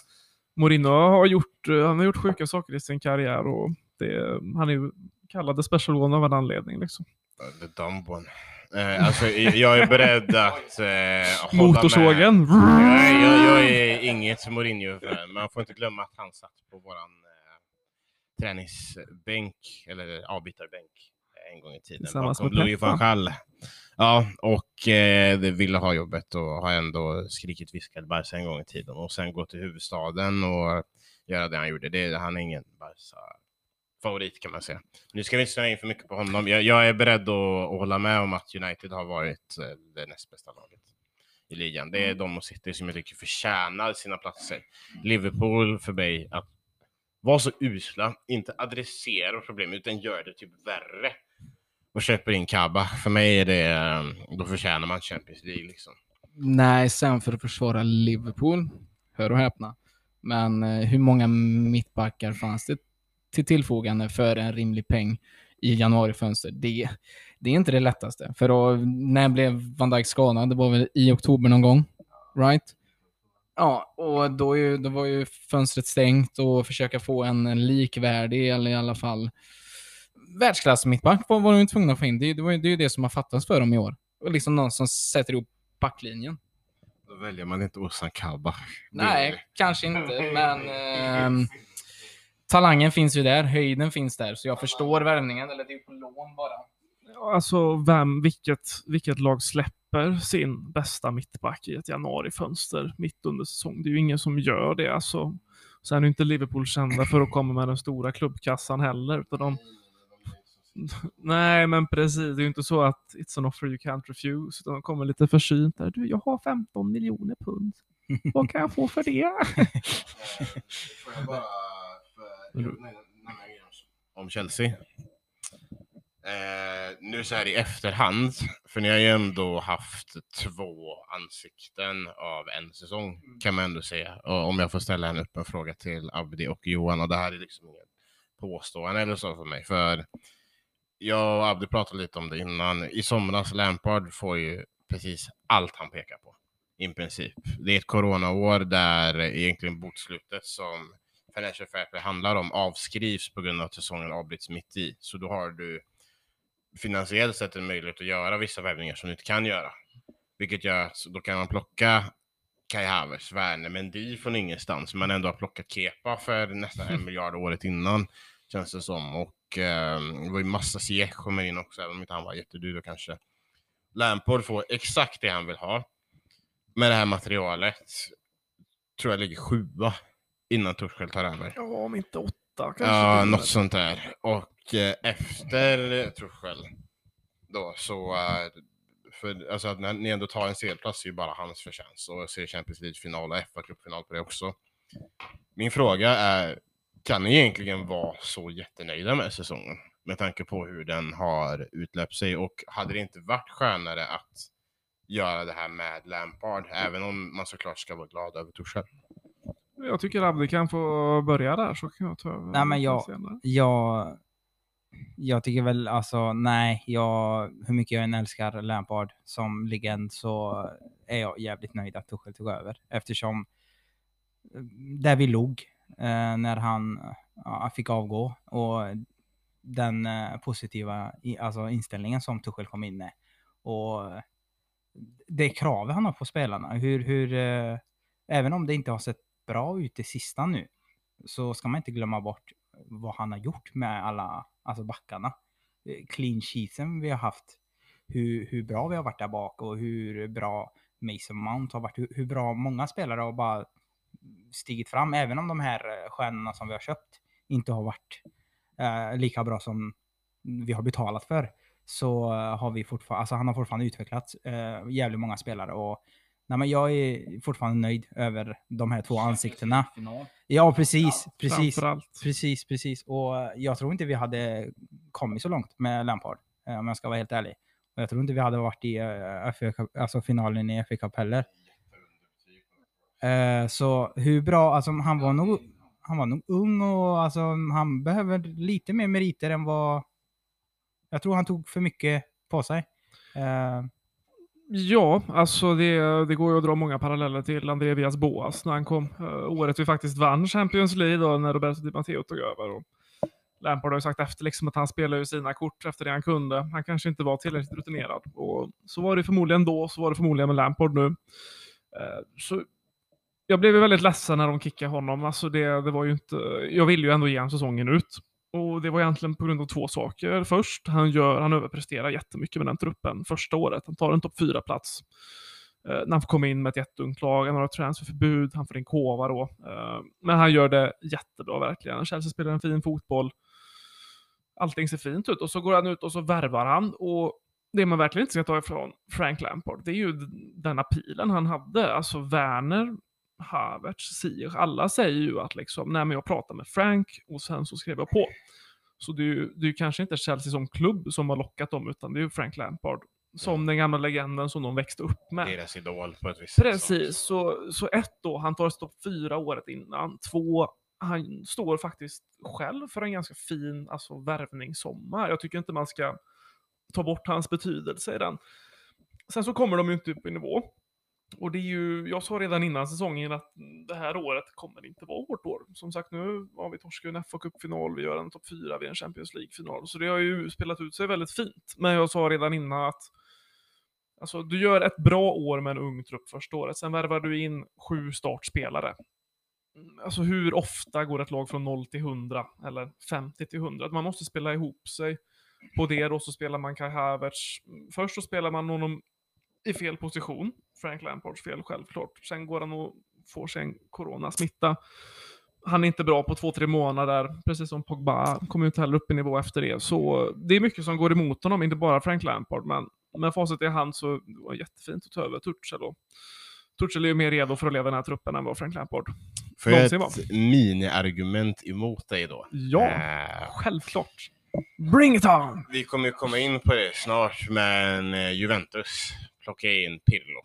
Mourinho har gjort, eh, han har gjort sjuka saker i sin karriär. Och det, han är ju kallad the special one av en anledning. Liksom. The dumb one. Eh, alltså, jag är beredd att eh, hålla med. Motorsågen. Jag, jag är inget Mourinho-fan, man får inte glömma att han satt på våran eh, träningsbänk, eller avbytarbänk, en gång i tiden. Tillsammans bakom med Louis van Gaal. Ja, och eh, ville ha jobbet och har ändå skrikit viskat Barca en gång i tiden. Och sen gå till huvudstaden och göra det han gjorde. Det, han är ingen Barca-favorit kan man säga. Nu ska vi inte snöa in för mycket på honom. Jag, jag är beredd att, att hålla med om att United har varit eh, det näst bästa laget i ligan. Det är de och City som jag tycker förtjänar sina platser. Liverpool för mig att vara så usla, inte adressera problem utan gör det typ värre. Och köper in Kaba. För mig är det, eh, då förtjänar man Champions League liksom. Nej, sen för att försvara Liverpool, hör och häpna. Men eh, hur många mittbackar fanns det till tillfogande för en rimlig peng i januarifönster? Det, det är inte det lättaste. För då, när blev Van Dijk skadad? Det var väl i oktober någon gång? Right? Ja, och då, ju, då var ju fönstret stängt och försöka få en, en likvärdig, eller i alla fall världsklass mittback var, var de tvungna att få in. Det, det, var det är ju det som har fattats för dem i år. Och liksom någon som sätter ihop backlinjen. Då väljer man inte Ozan Kaba. Nej, kanske inte, men ehm, talangen finns ju där, höjden finns där, så jag förstår värvningen, eller det är på lån bara. Alltså, vem, vilket, vilket lag släpper sin bästa mittback i ett januarifönster mitt under säsong? Det är ju ingen som gör det. Alltså. Sen är ju inte Liverpool kända för att komma med den stora klubbkassan heller. Utan de... Nej, men precis. Det är ju inte så att it's an offer you can't refuse. Utan de kommer lite försynt där. Du, jag har 15 miljoner pund. Vad kan jag få för det? Får jag bara för, nämna en grej om Chelsea? Eh, nu så här i efterhand, för ni har ju ändå haft två ansikten av en säsong, kan man ändå säga. Och om jag får ställa en öppen fråga till Abdi och Johan, och det här är liksom inget påstående eller så för mig, för jag och Abdi pratade lite om det innan. I somras, Lampard får ju precis allt han pekar på, i princip. Det är ett coronaår där egentligen bokslutet som Financial Fair Play handlar om avskrivs på grund av att säsongen avbryts mitt i. Så då har du finansiellt sett en möjlighet att göra vissa värvningar som du inte kan göra. Vilket gör att då kan man plocka Kai Havertz, Werner, Mendy från ingenstans, men ändå har plockat Kepa för nästan en miljard året innan, känns det som. Och eh, det var ju massa Ziyech kommer in också, även om inte han var jättedyr då kanske. Lampard får exakt det han vill ha. Med det här materialet tror jag ligger sjua innan Tuchel tar över. Ja, om inte åtta kanske. Ja, något sånt där. Och eh, efter Tuchel då så, eh, för, alltså att när ni ändå tar en CL-plats är ju bara hans förtjänst och ser Champions League-final och FA-cupfinal på det också. Min fråga är, kan ni egentligen vara så jättenöjda med säsongen? Med tanke på hur den har utlöpt sig och hade det inte varit skönare att göra det här med Lampard, även om man såklart ska vara glad över Tuchel? Jag tycker Abdi kan få börja där så kan jag ta över. Nej, men jag-. Jag, jag tycker väl alltså, nej, jag, hur mycket jag än älskar Lampard som legend så är jag jävligt nöjd att Tuchel tog över. Eftersom eh, där vi låg eh, när han ja, fick avgå och den eh, positiva i, alltså inställningen som Tuchel kom in med. Och det kravet han har på spelarna, hur, hur eh, även om det inte har sett bra ut det sista nu, så ska man inte glömma bort vad han har gjort med alla alltså backarna. Clean sheetsen vi har haft, hur, hur bra vi har varit där bak och hur bra Mason Mount har varit, hur, hur bra många spelare har bara stigit fram, även om de här eh, stjärnorna som vi har köpt inte har varit eh, lika bra som vi har betalat för. Så eh, har vi fortfarande, alltså han har fortfarande utvecklats eh, jävligt många spelare och nej men jag är fortfarande nöjd över de här två ansiktena. Ja, precis, precis. Framförallt. Precis, precis. Och jag tror inte vi hade kommit så långt med Lampard, eh, om jag ska vara helt ärlig. Och jag tror inte vi hade varit i eh, FA alltså finalen i FA Cup heller. Eh, Så hur bra, alltså han var nog, han var nog ung och alltså han behöver lite mer meriter än vad... Jag tror han tog för mycket på sig. Ja, alltså det, det går ju att dra många paralleller till André Vias Boas när han kom. Eh, året vi faktiskt vann Champions League då, när Roberto Di Matteo tog över. Och Lampard har ju sagt efter liksom att han spelar ju sina kort efter det han kunde. Han kanske inte var tillräckligt rutinerad. Och så var det förmodligen då, så var det förmodligen med Lampard nu. Eh, så jag blev ju väldigt ledsen när de kickade honom. Alltså det, det var ju inte, jag ville ju ändå ge honom säsongen ut. Och det var egentligen på grund av två saker. Först, han, gör, han överpresterar jättemycket med den truppen första året. Han tar en topp fyra plats Eh, när han får komma in med ett jätteungt lag, han har ett transferförbud, han får in Kova då. Eh, men han gör det jättebra verkligen. Chelsea spelar en fin fotboll. Allting ser fint ut och så går han ut och så värvar han. Och det man verkligen inte ska ta ifrån Frank Lampard, det är ju denna pilen han hade. Alltså Werner, Havertz, Ziyech, alla säger ju att liksom, nej men jag pratade med Frank och sen så skrev jag på. Så det är ju det är ju kanske inte Chelsea som klubb som har lockat dem, utan det är ju Frank Lampard som den gamla legenden som de växte upp med. Deras idol på ett visst sätt. Precis, så, så ett då, han tar stopp fyra året innan. Två, han står faktiskt själv för en ganska fin alltså, värvningssommar. Jag tycker inte man ska ta bort hans betydelse i den. Sen så kommer de ju inte upp i nivå. Och det är ju, jag sa redan innan säsongen att det här året kommer inte vara vårt år. Som sagt, nu har vi torskat en fa Cup-final, vi gör en topp fyra, vi har en Champions League-final. Så det har ju spelat ut sig väldigt fint. Men jag sa redan innan att Alltså, du gör ett bra år med en ung trupp första året, sen värvar du in sju startspelare. Alltså hur ofta går ett lag från 0 till 100 eller 50 till 100? Man måste spela ihop sig. På det då så spelar man Kai Havertz. Först så spelar man honom i fel position. Frank Lampards fel självklart. Sen går han och får sig en coronasmitta. Han är inte bra på två, tre månader, precis som Pogba. Kommer inte heller upp i nivå efter det. Så det är mycket som går emot honom, inte bara Frank Lampard, men med facit i hand så var det jättefint att ta över Tuchel. Och Tuchel är ju mer redo för att leda den här truppen än vad Frank Lampard. Får jag ett mini-argument emot dig då? Ja, Eh, självklart. Bring it on! Vi kommer ju komma in på det snart, men eh, Juventus plockar in Pirlo.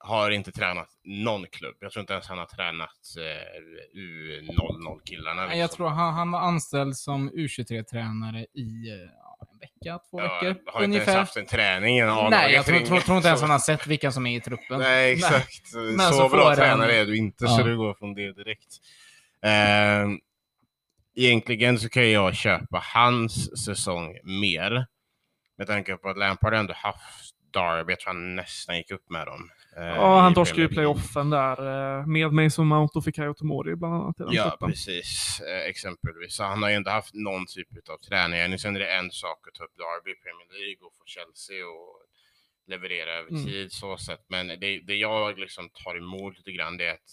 Har inte tränat någon klubb. Jag tror inte ens han har tränat eh, U00-killarna. Nej, Jag tror han, han var anställd som U23-tränare i ja, en vecka, två veckor Har inte ens haft en träning. En Nej, jag tror, tror, tror inte ens han har sett vilka som är i truppen. Nej, exakt. Men så, så bra tränare han- är du inte, Ja. så du går från det direkt. Eh, egentligen så kan jag köpa hans säsong mer. Med tanke på att Lampard ändå haft Derby, jag tror han nästan gick upp med dem. Eh, Ja, han torskade ju playoffen där eh, med Mason Mount och Fikayo Tomori bland annat Ja, truppen. precis. Eh, exempelvis. Så han har ju ändå haft någon typ av träning. Nu sen är det en sak att ta upp Derby Premier League och få Chelsea och leverera över Mm. tid så sett. Men det, det jag liksom tar emot lite grann det är att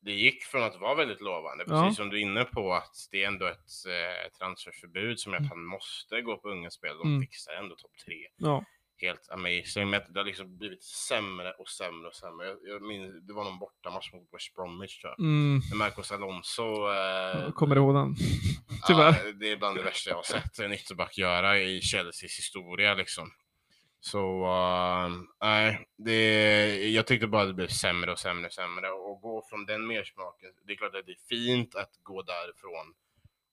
det gick från att vara väldigt lovande, Ja. precis som du är inne på, att det är ändå ett eh, transferförbud som är att han måste gå på unga spel. De Mm. fixar ändå topp tre. Ja. Helt amazing. Men det har liksom blivit sämre och sämre och sämre. Jag, jag minns, det var någon bortamatch mot West Bromwich tror jag. Mm, När Marcos Alonso eh, jag kommer ihåg den. Tyvärr. Ja, det är bland det värsta jag har sett en ytterback göra i Chelseas historia liksom. Så uh, nej, det, jag tyckte bara det blev sämre och sämre och sämre. Och gå från den mersmaken, det är klart att det är fint att gå därifrån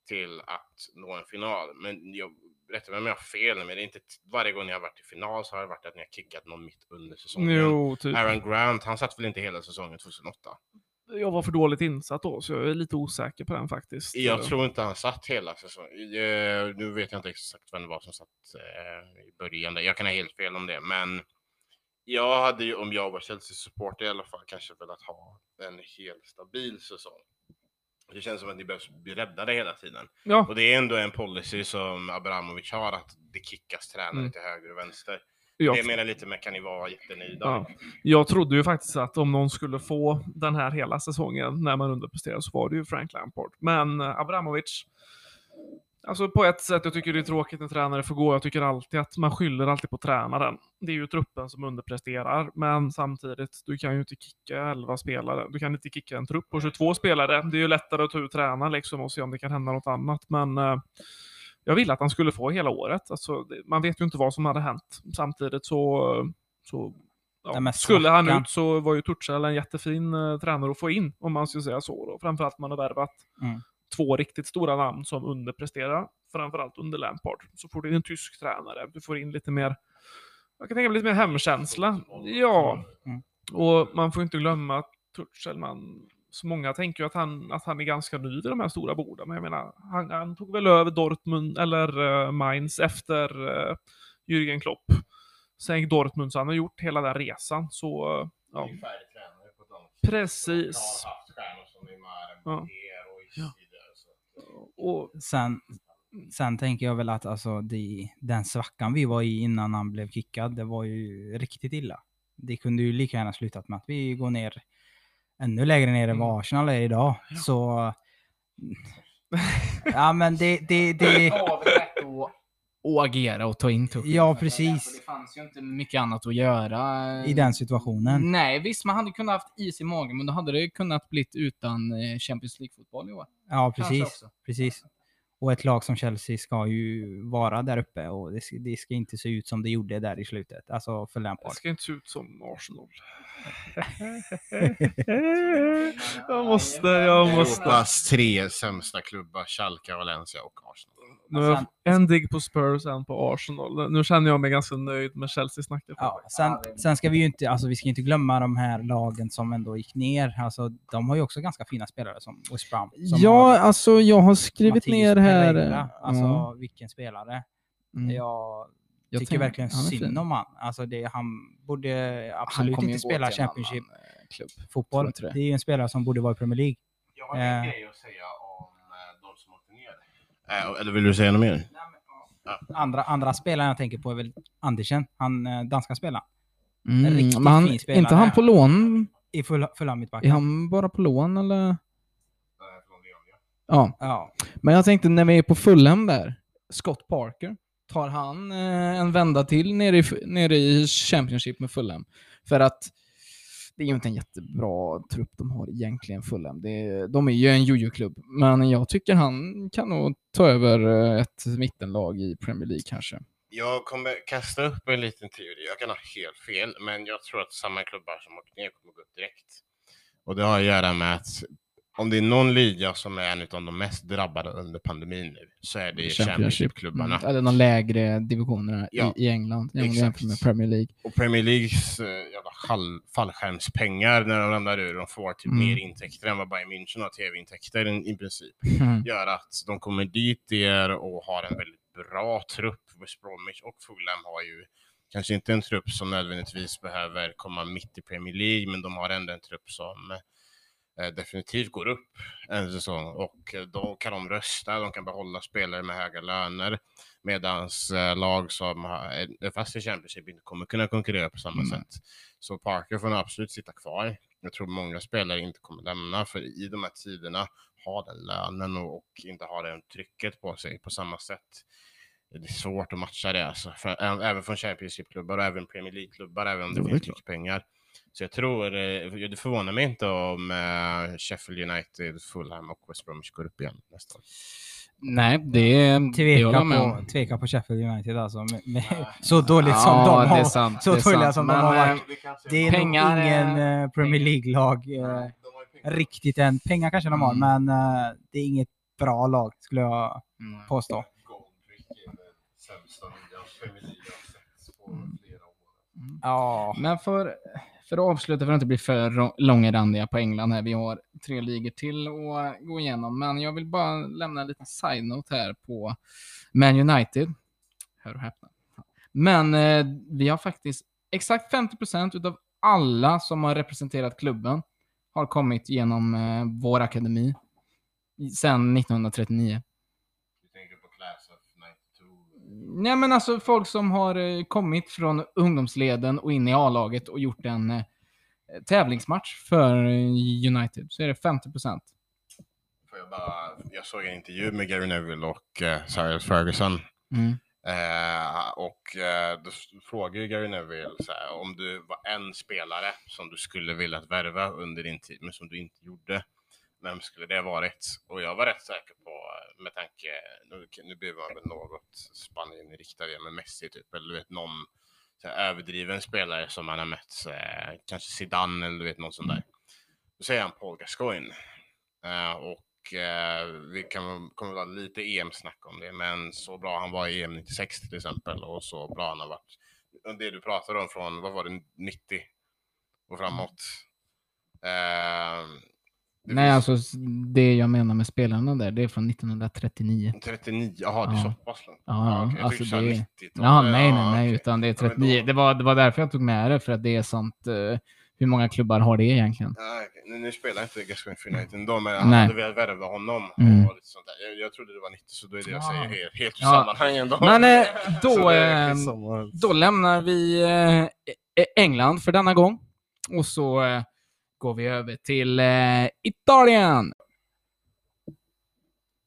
till att nå en final. Men jag rätta mig om jag har fel, men det är inte varje gång jag har varit i final så har det varit att ni har kickat någon mitt under säsongen. Jo, typ. Aaron Grant, han satt väl inte hela säsongen 2008? Jag var för dåligt insatt då, så jag är lite osäker på den faktiskt. Jag tror inte han satt hela säsongen. Eh, Nu vet jag inte exakt vem det var som satt eh, i början. Där. Jag kan ha helt fel om det, men jag hade ju, om jag var Chelsea-supporter i alla fall, kanske velat ha en helt stabil säsong. Det känns som att ni behöver bli räddade hela tiden. Ja, Och det är ändå en policy som Abramovic har, att det kickas tränare Mm. till höger och vänster. jag, Det menar lite med, kan ni vara jättenöjda? Ja. jag trodde ju faktiskt att om någon skulle få den här hela säsongen när man underpresterar så var det ju Frank Lampard. Men eh, Abramovic, alltså på ett sätt, jag tycker det är tråkigt när tränare får gå. Jag tycker alltid att man skyller alltid på tränaren. Det är ju truppen som underpresterar, men samtidigt, du kan ju inte kicka 11 spelare. Du kan inte kicka en trupp på 22 spelare. Det är ju lättare att ta ut tränaren liksom och se om det kan hända något annat, men eh, jag ville att han skulle få hela året. Alltså, man vet ju inte vad som hade hänt. Samtidigt så, så ja, skulle han ut så var ju Tuchel en jättefin eh, tränare att få in, om man skulle säga så. Då. Framförallt man har värvat Mm. Två riktigt stora namn som underpresterar, framförallt under Lampard. Så får du in en tysk tränare, du får in lite mer, jag kan tänka mig lite mer hemkänsla. Ja, Mm. och man får inte glömma att så många tänker ju att han, att han är ganska ny vid de här stora borden, men jag menar, han, han tog väl över Dortmund, eller uh, Mainz, efter uh, Jürgen Klopp. Sen gick Dortmund, så han har gjort hela den resan. Så, eh, ja. Det är färdig tränare på dem. Precis. Ja. Och Ja. Sen, sen tänker jag väl att alltså, det, den svackan vi var i innan han blev kickad, det var ju riktigt illa. Det kunde ju lika gärna slutat med att vi går ner ännu lägre ner än Mm. vad Arsenal är idag. Så... Ja men det... det, det att agera och ta in tuppen. Ja, precis. Det fanns ju inte mycket annat att göra. I den situationen. Nej, visst, man hade kunnat haft is i magen, men då hade det kunnat blivit utan eh, Champions League-fotboll i år. Ja, precis. precis. Och ett lag som Chelsea ska ju vara där uppe och det ska, det ska inte se ut som det gjorde där i slutet. Alltså för det Lampard. ska inte se ut som Arsenal. jag måste, jag måste. Europas tre sämsta klubbar, Schalke, Valencia och Arsenal. Nu har jag en digg på Spurs, en på Arsenal. Nu känner jag mig ganska nöjd med Chelsea-snacket. Ja, sen, sen ska vi ju inte, alltså vi ska inte glömma de här lagen som ändå gick ner. Alltså de har ju också ganska fina spelare som West Brom. Som har alltså jag har skrivit Mattias ner här... Pereira. Alltså ja. vilken spelare. Mm. Jag, Jag tycker tänker- verkligen han synd om han. Alltså det, han borde Han absolut ju inte spela till en Championship annan, eh. Det är ju en spelare som borde vara i Premier League. Jag har en Eh. grej att säga om eh, de som åkte Eh, eller vill du säga något mer? Andra, andra spelaren jag tänker på är väl Andersen, han eh, danska spelaren. Mm, riktigt men han, fin spelare. inte han på lån? I full, fulla mittbacken. Är han bara på lån eller? Ja, Ja, men jag tänkte när vi är på Fulham där. Scott Parker. Tar han eh, en vända till nere i, nere i Championship med Fulham? För att det är ju inte en jättebra trupp de har egentligen, Fulham. Det, de är ju en jojo-klubb, men jag tycker han kan nog ta över eh, ett mittenlag i Premier League kanske. Jag kommer kasta upp en liten teori. Jag kan ha helt fel, men jag tror att samma klubbar som åkt ner kommer gå upp direkt. Och det har att göra med att om det är någon liga som är en av de mest drabbade under pandemin nu, så är det Championship-klubbarna. Mm, eller de lägre divisionerna Ja, i, i England, jämfört med Premier League. Och Premier Leagues eh, jävla fall, fallskärmspengar när de ramlar ur, de får typ Mm. mer intäkter än vad Bayern München har tv-intäkter i, princip. Mm. Gör att de kommer dit der och har en väldigt bra trupp. West Bromwich och Fulham har ju kanske inte en trupp som nödvändigtvis behöver komma mitt i Premier League, men de har ändå en trupp som definitivt går upp en säsong och eh, då kan de rösta, de kan behålla spelare med höga löner medans eh, lag som har, är fast i Championship inte kommer kunna konkurrera på samma Mm. sätt. Så Parker får absolut sitta kvar. Jag tror många spelare inte kommer lämna för i de här tiderna ha den lönen och, och inte ha det trycket på sig på samma sätt. Det är svårt att matcha det alltså. För, även från Championship-klubbar och även Premier League-klubbar, även om det är finns mycket pengar. Så jag tror, eh, det förvånar mig inte om eh, Sheffield United, Fulham och West Bromwich går upp igen nästa år. Nej, det, det Tveka jag med på, tveka på Sheffield United alltså. Med, med, så dåligt som Ja, de det har. är sant. så dåliga som de Men, har eh, varit. Det är pengar nog ingen är- Premier League-lag eh, riktigt än. Pengar kanske de har, Mm. men eh, det är inget bra lag skulle jag Mm. påstå. Ja, Men för, för att avsluta, för att inte bli för långrandiga på England här. Vi har tre ligor till att gå igenom, men jag vill bara lämna en liten side-note här på Man United. Hör och häpna. Men eh, vi har faktiskt exakt 50% utav alla som har representerat klubben har kommit genom eh, vår akademi sedan 1939. Du tänker på Class of 92? Nej men alltså folk som har eh, kommit från ungdomsleden och in i A-laget och gjort en eh, tävlingsmatch för eh, United så är det 50%. Får jag, bara, jag såg en intervju med Gary Neville och eh, Alex Ferguson. Mm. Eh, och eh, då frågade ju Gary Neville så här, om du var en spelare som du skulle vilja värva under din tid, men som du inte gjorde. Vem skulle det varit? Och jag var rätt säker på, med tanke, nu, nu blir man väl något Spanien-riktad igen med Messi typ, eller du vet någon så här, överdriven spelare som man har mött, eh, kanske Zidane eller du vet någon sån där. Då säger han Paul Gascoigne. Eh, och eh, vi kan, kommer väl ha lite EM-snack om det, men så bra han var i EM 96 till exempel och så bra han har varit. Det du pratade om från, vad var det, 90 och framåt. Eh, Nej, alltså det jag menar med spelarna där, det är från 1939. 39, jaha det är Ja. så pass långt. Ja, jag alltså det- 90-tal. Ja, nej, nej, nej, okej. utan det är Ja, men 39. då- Det var, det var därför jag tog med det, för att det är sånt. eh, hur många klubbar har det egentligen? Okej. nu, nu spelar inte Gascoigne för United ändå, men Nej. hade velat värva honom. Mm. Och lite sånt där. Jag, jag trodde det var 90, så då är det jag Ja. säger helt, helt ur Ja. sammanhangen. Då. Men eh, då, är eh, då lämnar vi England för denna gång. Och så går vi över till eh, Italien.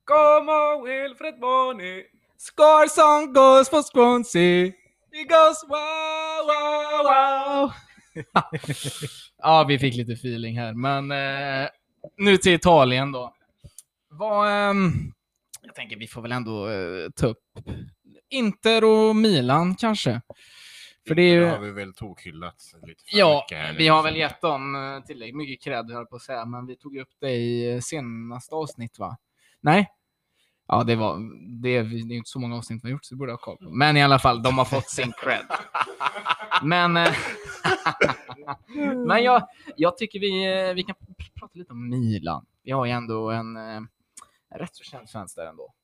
Como Wilfred Boni Score song goes for Swansea He goes wow, wow, wow Ja, vi fick lite feeling här, men eh, nu till Italien då. Vad, ehm, jag tänker vi får väl ändå eh, ta upp Inter och Milan kanske. För det är ju... Har vi väl tokhyllat lite för Ja, mycket här nu, vi har väl gett dem eh, tillräckligt mycket cred, höll på att säga, men vi tog upp det i eh, senaste avsnitt, va? Nej? Ja, det var... Det är, det är inte så många avsnitt vi har gjort, så det borde jag ha koll på. Men i alla fall, de har fått sin cred. Men... eh, men jag, jag tycker vi, vi kan pr- prata lite om Milan. Vi har ju ändå en, en rätt så känd svensk där ändå.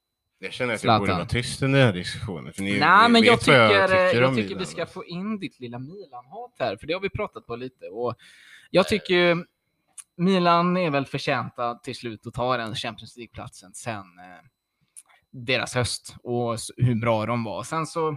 Jag känner att Zlatan. jag borde vara tyst under den här diskussionen. För ni, Nej, ni men jag vet vad tycker, jag, tycker vi ska få in ditt lilla Milan-hat här, för det har vi pratat på lite. Och jag tycker ju Milan är väl förtjänta till slut att ta den Champions League-platsen sen eh, deras höst och hur bra de var. Sen så,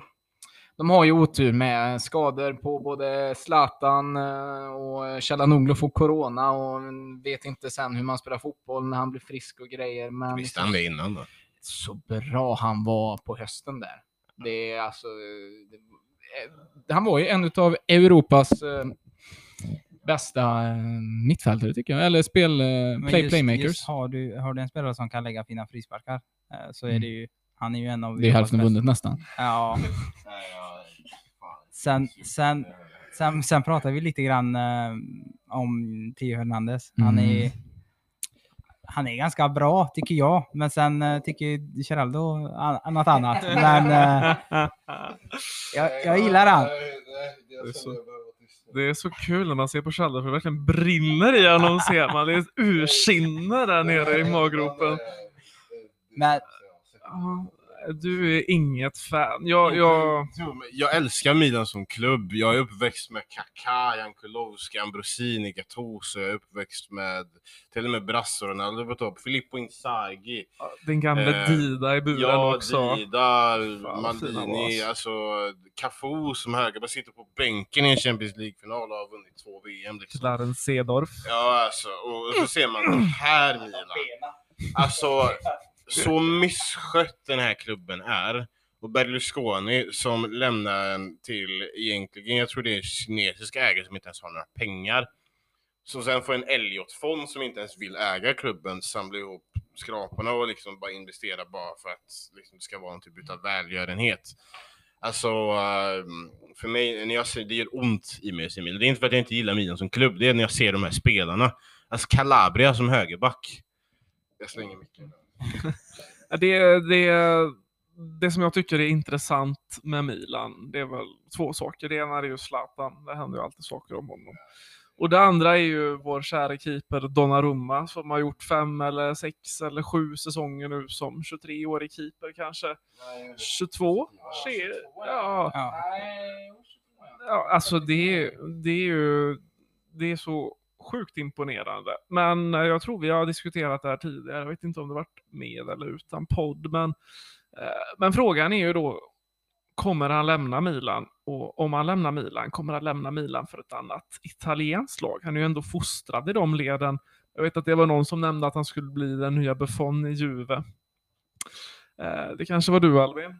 de har ju otur med skador på både Zlatan eh, och Chalanoglu får corona och vet inte sen hur man spelar fotboll när han blir frisk och grejer. Men Visste han det innan då? Så bra han var på hösten där. Det är alltså... Det, han var ju en av Europas... eh, bästa eh, mittfältare tycker jag. Eller spel, eh, play, just- playmakers. Just har, du, har du en spelare som kan lägga fina frisparkar eh, så är Mm. det ju, han är ju en av det är hälften vunnet nästan. Ja. Sen, sen, sen, sen pratar vi lite grann eh, om Theo Hernandez. Han Mm. Han är ganska bra tycker jag, men sen eh, tycker Geraldo an- något annat. Men eh, jag, jag gillar han. är så- Det är så kul när man ser på Chalder för det verkligen brinner i honom ser man. Det är ursinne där nere i maggropen. Men Du är inget fan. Jag, jag, Jag älskar Milan som klubb. Jag är uppväxt med Kaká, Jan Kulowski, Ambrosini, Gattuso. Jag är uppväxt med till och med Brasso, Ronaldo på topp, Filippo Inzaghi. din gamla Eh, Dida i buren Ja, också. Dida, fina de var, Maldini, alltså. Cafu som högerback sitter på bänken i en Champions League-final och har vunnit två VM. Liksom. Clarence Sedorf. Ja, alltså, och, och så ser man det här Milan. Alltså, så misskött den här klubben är. Och Berlusconi som lämnar den till egentligen, jag tror det är kinesiska ägare som inte ens har några pengar. Så sen får en Elliot-fond som inte ens vill äga klubben samla ihop skraporna och liksom bara investera bara för att liksom, det ska vara en typ av välgörenhet. Alltså, eh, för mig, när jag ser, det gör ont i mig att se Milan. Det är inte för att jag inte gillar Milan som klubb, det är när jag ser de här spelarna. Alltså Calabria som högerback. Jag slänger mycket. Det, det, det som jag tycker är intressant med Milan, det är väl två saker. Det ena är ju Zlatan, det händer ju alltid saker om honom. Och det andra är ju vår kära keeper Donnarumma som har gjort fem eller sex eller sju säsonger nu som 23-årig keeper kanske. 22? Tje- Ja, ja, ja, alltså det, är- det är ju det är så sjukt imponerande. Men eh, jag tror vi har diskuterat det här tidigare. Jag vet inte om det varit med eller utan podd. Men, eh, men frågan är ju då, kommer han lämna Milan? Och om han lämnar Milan, kommer han lämna Milan för ett annat italienskt lag? Han är ju ändå fostrad i de leden. Jag vet att det var någon som nämnde att han skulle bli den nya Buffon i Juve. Eh, det kanske var du Albin?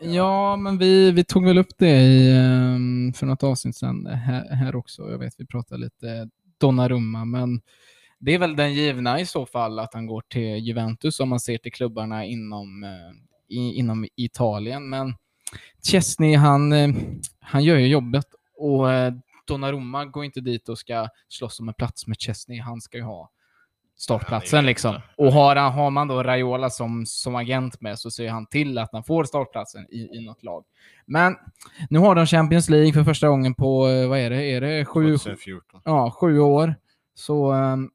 Ja, men vi, vi tog väl upp det i, ehm, för något avsnitt sedan här, här också. Jag vet vi pratade lite Donnarumma, men det är väl den givna i så fall att han går till Juventus om man ser till klubbarna inom, eh, i, inom Italien. Men Chesney, han, eh, han gör ju jobbet och eh, Donnarumma går inte dit och ska slåss om en plats med Chesney. Han ska ju ha startplatsen ju liksom. Och har, han, har man då Raiola som, som agent med så ser han till att han får startplatsen i, i något lag. Men nu har de Champions League för första gången på, eh, vad är det, är det sju, 2014. ja, sju år. Så ehm,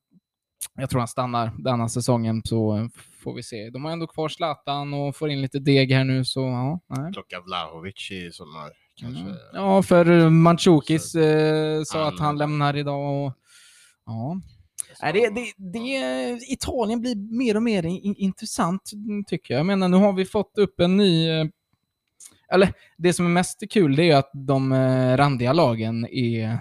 jag tror han stannar denna säsongen så får vi se. De har ändå kvar Zlatan och får in lite deg här nu så ja. Nej. Plocka Vlahovic i sommar. Kanske. Mm. Ja, för eh, Mandžukis eh, sa att han lämnar idag och ja. Nej, det, det, det, Italien blir mer och mer in, intressant tycker jag. Jag menar, nu har vi fått upp en ny... eh, Eller det som är mest kul det är att de eh, randiga lagen är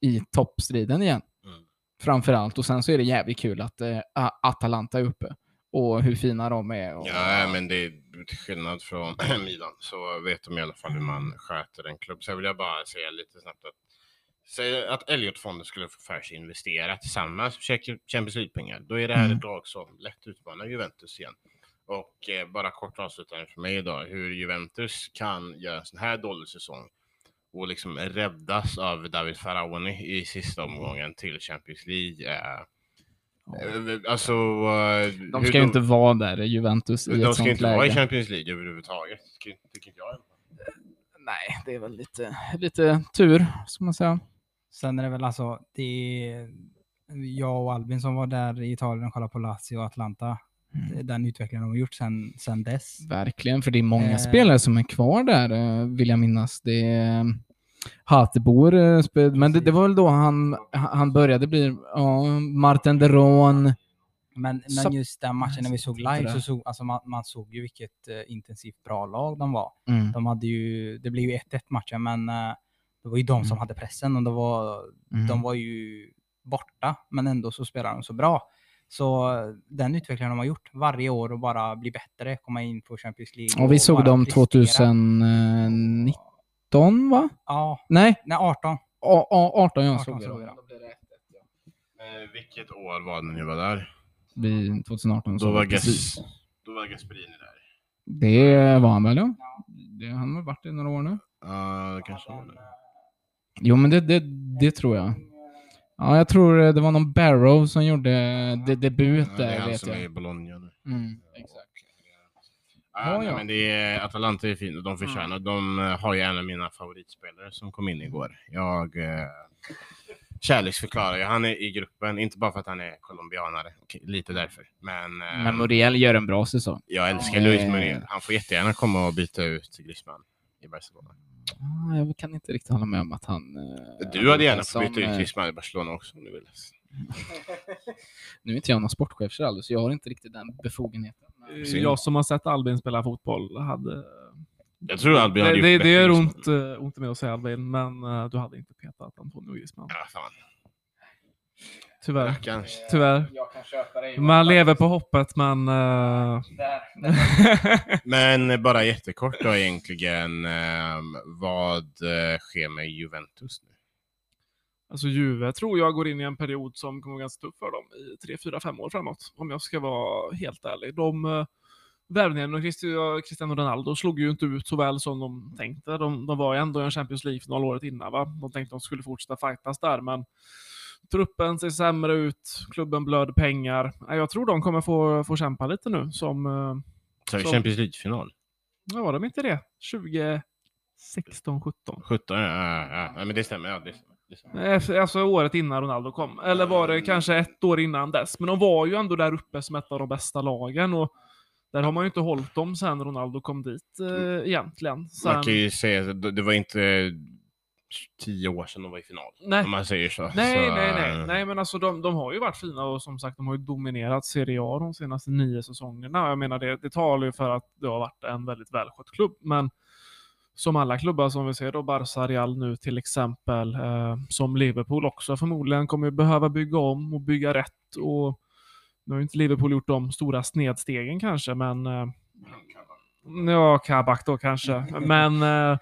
i toppstriden igen. Mm. Framför allt. Och sen så är det jävligt kul att A- Atalanta är uppe. Och hur fina de är. Och, Ja, men det är till skillnad från Milan så vet de i alla fall hur man sköter en klubb. Sen vill jag bara säga lite snabbt att Säg att Elliot-fonden skulle få för sig investera tillsammans med Champions League-pengar. Då är det här Mm. ett lag som lätt utmanar Juventus igen. Och eh, bara kort avslutande för mig idag, hur Juventus kan göra en sån här dålig säsong och liksom räddas av David Faraoni i sista omgången till Champions League. Eh, eh, alltså, eh, de ska ju inte vara där, Juventus, i de ska inte läge. vara i Champions League överhuvudtaget, tycker inte jag. Nej, det är väl lite, lite tur, ska man säga. Sen är det väl alltså, det är jag och Albin som var där i Italien och kollade på Lazio och Atlanta. Mm. Den utvecklingen de har gjort sen, sen dess. Verkligen, för det är många Eh. spelare som är kvar där, eh, vill jag minnas. Det är Hatebor, eh, spe- men det, det var väl då han, han började bli, ja, Martin Deron. Men, men just den matchen när vi såg live så såg alltså man, man såg ju vilket eh, intensivt bra lag de var. Mm. De hade ju, det blev ju 1-1 matchen men eh, det var ju de som Mm. hade pressen och det var, Mm. de var ju borta men ändå så spelade de så bra. Så den utvecklingen de har gjort varje år och bara bli bättre, komma in på Champions League. Och vi såg bara dem prestera. 2019, va? Ja, Nej, nej 18. A- A- 18 jag 18 såg såg vi då. Eh, vilket år var det när ni var där? Vi, 2018 Då såg var, vi precis. Gas, då var Gasperini där. Det var han väl ja? Det, han har varit i några år nu. Ja, det kanske var det. Jo men det, det, det tror jag. Ja, jag tror det var någon Barrow som gjorde de, debut Ja, det är där han vet som är i jag. Bologna nu. Mm, exakt. Ja. men det är, Atalanta är fint och de förtjänar. De eh, har ju en av mina favoritspelare som kom in igår. Jag eh, kärleksförklarar ju. Han är i gruppen, inte bara för att han är colombianare, lite därför. Men, eh, Men Muriel gör en bra säsong. jag älskar Eh. Luis Muriel. Han får jättegärna komma och byta ut Griezmann i Barcelona. Ah, Jag kan inte riktigt hålla med om att han... eh, Du hade gärna fått byta eh, ut Griezmann i Barcelona också om du vill. Nu är inte jag någon sportchef så jag har inte riktigt den befogenheten. Men- Synd. Jag som har sett Albin spela fotboll hade... Jag tror Albin hade det, gjort det, det gör Griezmann. ont, eh, ont med att säga Albin, men eh, du hade inte petat Antonio Griezmann. Ja, fan. Tyvärr. Rackarn. Tyvärr. Jag kan köpa dig. Man lever på hoppet, men... eh, Men bara jättekort då egentligen. ehm, vad eh, sker med Juventus nu? Alltså Juve tror jag går in i en period som kommer vara ganska tuff för dem i 3, 4, 5 år framåt. Om jag ska vara helt ärlig. De uh, värvningen och Cristi- Cristiano Ronaldo slog ju inte ut så väl som de tänkte. De, de var ju ändå i en Champions League-final året innan. Va? De tänkte att de skulle fortsätta fightas där, men truppen ser sämre ut. Klubben blöder pengar. Jag tror de kommer få, få kämpa lite nu. Som, eh, Så Så- Champions League-final? ja, var de inte det? 2016, 17? 17? Ja, ja, ja. men det stämmer. Ja, det stämmer. Efter- Alltså året innan Ronaldo kom. Eller var det kanske ett år innan dess? Men de var ju ändå där uppe som ett av de bästa lagen. Och där har man ju inte hållit dem sen Ronaldo kom dit eh, egentligen. Sen, Man kan ju säga att det var inte tio år sedan de var i final. Nej. Om man säger så. Nej, så, nej, nej. eh, Nej, men alltså de, de har ju varit fina och som sagt, de har ju dominerat Serie A de senaste nio säsongerna. Jag menar, det, det talar ju för att det har varit en väldigt välskött klubb. Men som alla klubbar som vi ser då, Barca, Real nu till exempel, eh, som Liverpool också förmodligen kommer ju behöva bygga om och bygga rätt. Och nu har ju inte Liverpool gjort de stora snedstegen kanske, men eh, Ja, Kabak då kanske. Men, eh,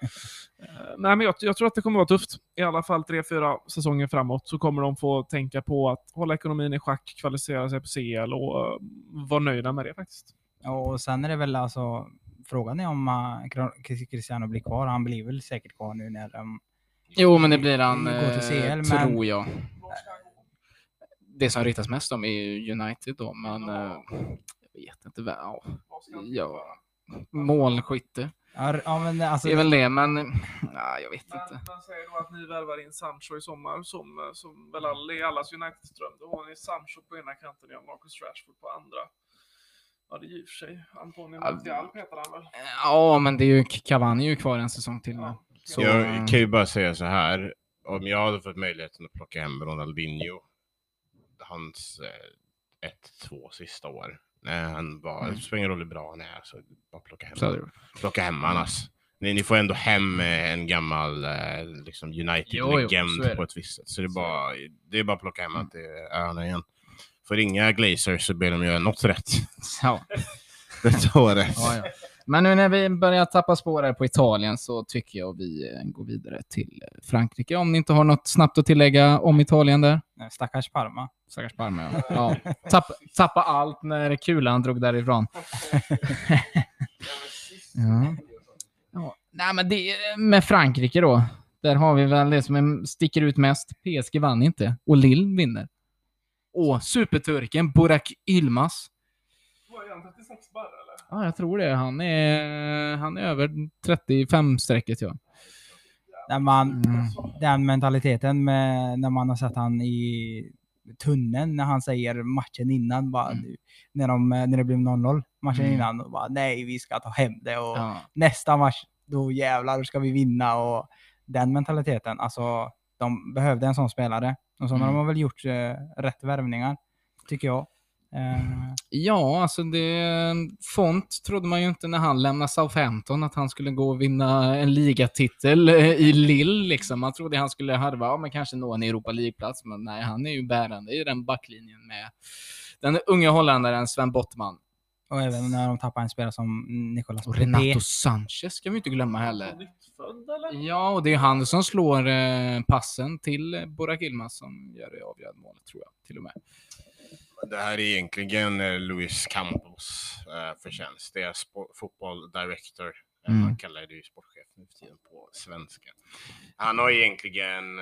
nej, men jag, jag tror att det kommer vara tufft. I alla fall tre, fyra säsonger framåt så kommer de få tänka på att hålla ekonomin i schack, kvalificera sig på CL och eh, vara nöjda med det faktiskt. Och sen är det väl alltså, frågan är om uh, Cristiano blir kvar. Han blir väl säkert kvar nu när de... Jo, men det blir han, Gå till CL, eh, men- tror jag. Det som riktas mest om är United då, men eh, jag vet inte. vad- Ja, ja. Målskytte. Ja, ja men alltså... Det är väl det, men ja, jag vet Men, inte. men säger då att ni värvar in Sancho i sommar som, som väl alla, i allas United-dröm. Då har ni Sancho på ena kanten och Marcus Rashford på andra. Ja, det är och för sig. Antonio Ja, Martial petar han väl? Ja, men det är ju Cavani är ju kvar en säsong till nu. Så, Jag kan ju bara säga så här. Om jag hade fått möjligheten att plocka hem Ronaldinho, hans eh, 1-2 sista år, när han var, Mm. det spelar ingen roll hur bra han är, så bara plocka hem honom. det- Plocka hem han alltså. Ni, ni får ändå hem eh, en gammal eh, liksom United-legend det. på ett visst sätt. Så det är bara, det är bara att plocka hem Mm. att det är han igen. Får inga Glazers så ber de göra något rätt. Ja. Detta året. Ja, ja. Men nu när vi börjar tappa spår här på Italien så tycker jag vi eh, går vidare till eh, Frankrike. Om ni inte har något snabbt att tillägga om Italien där. Stackars Parma. Stackars Parma, ja. ja. Tappa, tappa allt när kulan drog därifrån. ja. Ja. Nej, men det, med Frankrike då. Där har vi väl det som sticker ut mest. PSG vann inte och Lille vinner. Och superturken Burak han 36 barr eller? Ja, jag tror det. Han är, han är över 35-strecket, ja. När man, Mm. Den mentaliteten med, när man har sett han i tunneln när han säger matchen innan, bara, Mm. när, de, när det blev 0-0 matchen Mm. innan, och bara, nej vi ska ta hem det och ja. nästa match, då jävlar då ska vi vinna och den mentaliteten, alltså de behövde en sån spelare. Och så Mm. har de väl gjort eh, rätt värvningar, tycker jag. Eh, Ja, alltså det... Font trodde man ju inte när han lämnade Southampton att han skulle gå och vinna en ligatitel eh, i Lille. Liksom. Man trodde han skulle harva, ja, men kanske nå en Europa League-plats, men nej, han är ju bärande i den backlinjen med den unge holländaren Sven Bottman. Och även när de tappar en spelare som Nicolas Och Pepe. Renato Sanchez ska vi inte glömma heller. Nyttfödd? Ja, och det är han som slår eh, passen till Burak Yilmaz som gör det avgörande målet, tror jag. Till och med. Det här är egentligen eh, Luis Campos eh, förtjänst. Det är fotboll director. eh, Mm. Man kallar det ju sportchef nu för tiden på svenska. Han har egentligen,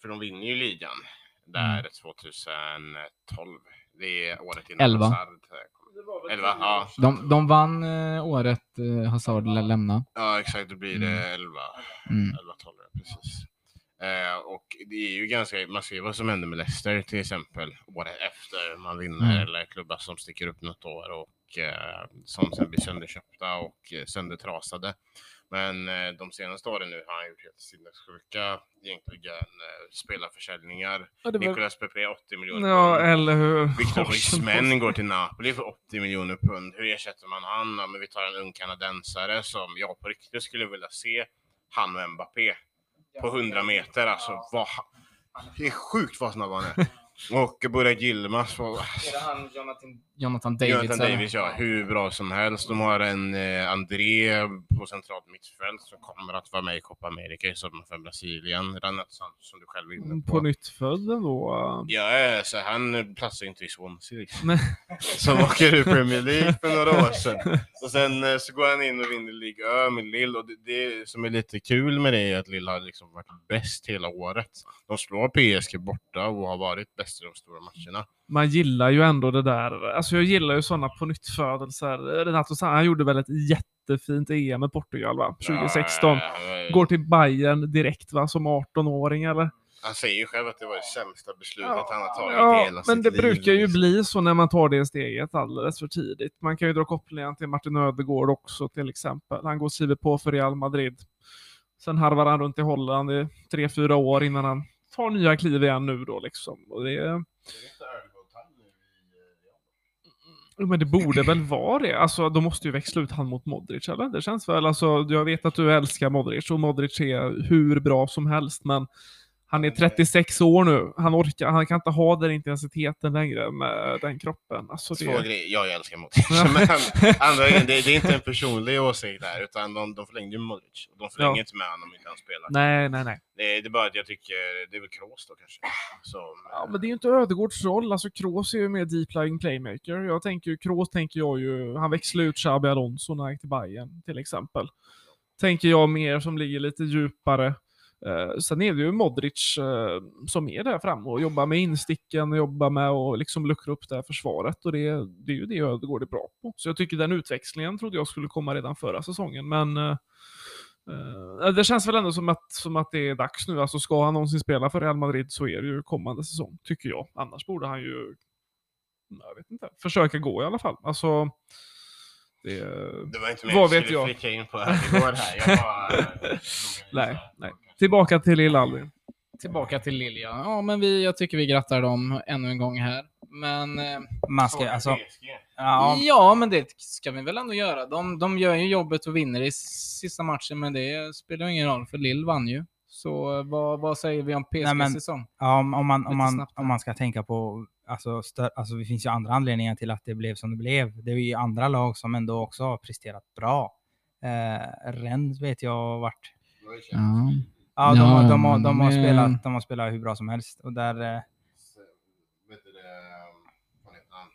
för de vinner ju ligan där 2012. Det är året innan Elva. Hazard kom. Elva, ja. De, de vann året Hazard lä- lämnade. Ja, exakt. Då blir det 11. Mm. 11 12 precis. Eh, och det är ju ganska, man ser vad som händer med Leicester till exempel året efter man vinner Mm. eller klubbar som sticker upp något år och eh, som sen blir sönderköpta och eh, söndertrasade. Men eh, de senaste åren nu har han gjort helt sinnessjuka egentligen eh, spelarförsäljningar. Ja, var... Nicolas Pepe 80 miljoner ja pund. eller hur. Victor Osimhen går till Napoli för 80 miljoner pund. Hur ersätter man han? Ja, men vi tar en ung kanadensare som jag på riktigt skulle vilja se han och Mbappé på 100 meter. Alltså, vad, det är sjukt vad snabb han är. Och Burak Yilmaz, Är det han Jonathan, Jonathan Davids? Jonathan? Davis, ja, hur bra som helst. De har en eh, André på centralt mittfält som kommer att vara med i Copa America i sommar för Brasilien. Renato Santos som du själv är inne På nyttfödd ändå. Ja, så han platsar inte i Swansea. Liksom. Som åker ur Premier League för några år sedan. Och sen eh, så går han in och vinner Ligue Ö med Lille. Och det, det som är lite kul med det är att Lille har liksom varit bäst hela året. De slår PSG borta och har varit bäst i de stora matcherna. Man gillar ju ändå det där. Alltså jag gillar ju sådana på nyttfödelser. Renato Santos, han gjorde väl ett jättefint EM med Portugal va? 2016. Ja, eh, Går till Bayern direkt va? Som 18-åring eller? Han säger ju själv att det var det sämsta beslutet Ja, han har tagit i Ja, hela men sitt det liv. brukar ju bli så när man tar det steget alldeles för tidigt. Man kan ju dra kopplingen till Martin Ödegård också till exempel. Han går och skriver på för Real Madrid. Sen harvar han runt i Holland i tre, fyra år innan han tar nya kliv igen nu då liksom. Och det, Jo, men det borde väl vara det. Alltså, de måste ju växla ut han mot Modric, eller? Det känns väl, alltså, jag vet att du älskar Modric och Modric är hur bra som helst, men han är 36 år nu. Han, orkar, han kan inte ha den intensiteten längre med den kroppen. Alltså, det, grejer. Jag älskar Modric. Men andra grejen, det, det är inte en personlig åsikt där, utan de, de förlängde ju Modric. Och De förlänger Ja. inte med honom om inte han spelar. nej, nej, nej. Det, det är bara att jag tycker, det är väl Kroos då kanske. Som, Ja, men det är ju inte Ödegårds roll. Alltså Kroos är ju mer deep lying playmaker. Jag tänker ju, Kroos tänker jag ju, han växlar ut Xabi Alonso när han gick till Bayern till exempel. Tänker jag mer som ligger lite djupare. Eh, sen är det ju Modric eh, som är där framme och jobbar med insticken och jobbar med att liksom luckra upp det här försvaret. Och det, det är ju det Ödegård är bra på. Så jag tycker den utväxlingen trodde jag skulle komma redan förra säsongen. Men eh, eh, det känns väl ändå som att, som att det är dags nu. Alltså ska han någonsin spela för Real Madrid så är det ju kommande säsong, tycker jag. Annars borde han ju, jag vet inte, försöka gå i alla fall. Alltså, det, det var inte mer vet skulle jag? flika in på Ödegård här. Jag bara, nej, nej. Tillbaka till Lille Albin. Tillbaka till Lilja. Ja, men vi, jag tycker vi grattar dem ännu en gång här. Men eh, Man ska, alltså, ja, ja, men det ska vi väl ändå göra. De, de gör ju jobbet och vinner i sista matchen, men det spelar ju ingen roll, för Lill vann ju. Så eh, vad, vad säger vi om Nej, PSGs men- säsong? ja, om, om, man, Lite om, man, snabbt här. om man ska tänka på, alltså, stör, alltså det finns ju andra anledningar till att det blev som det blev. Det är ju andra lag som ändå också har presterat bra. Eh, Rennes vet jag har varit Ja. De, Ja, har, de, har, de, har spelat, de har spelat hur bra som helst. Och där, eh, han?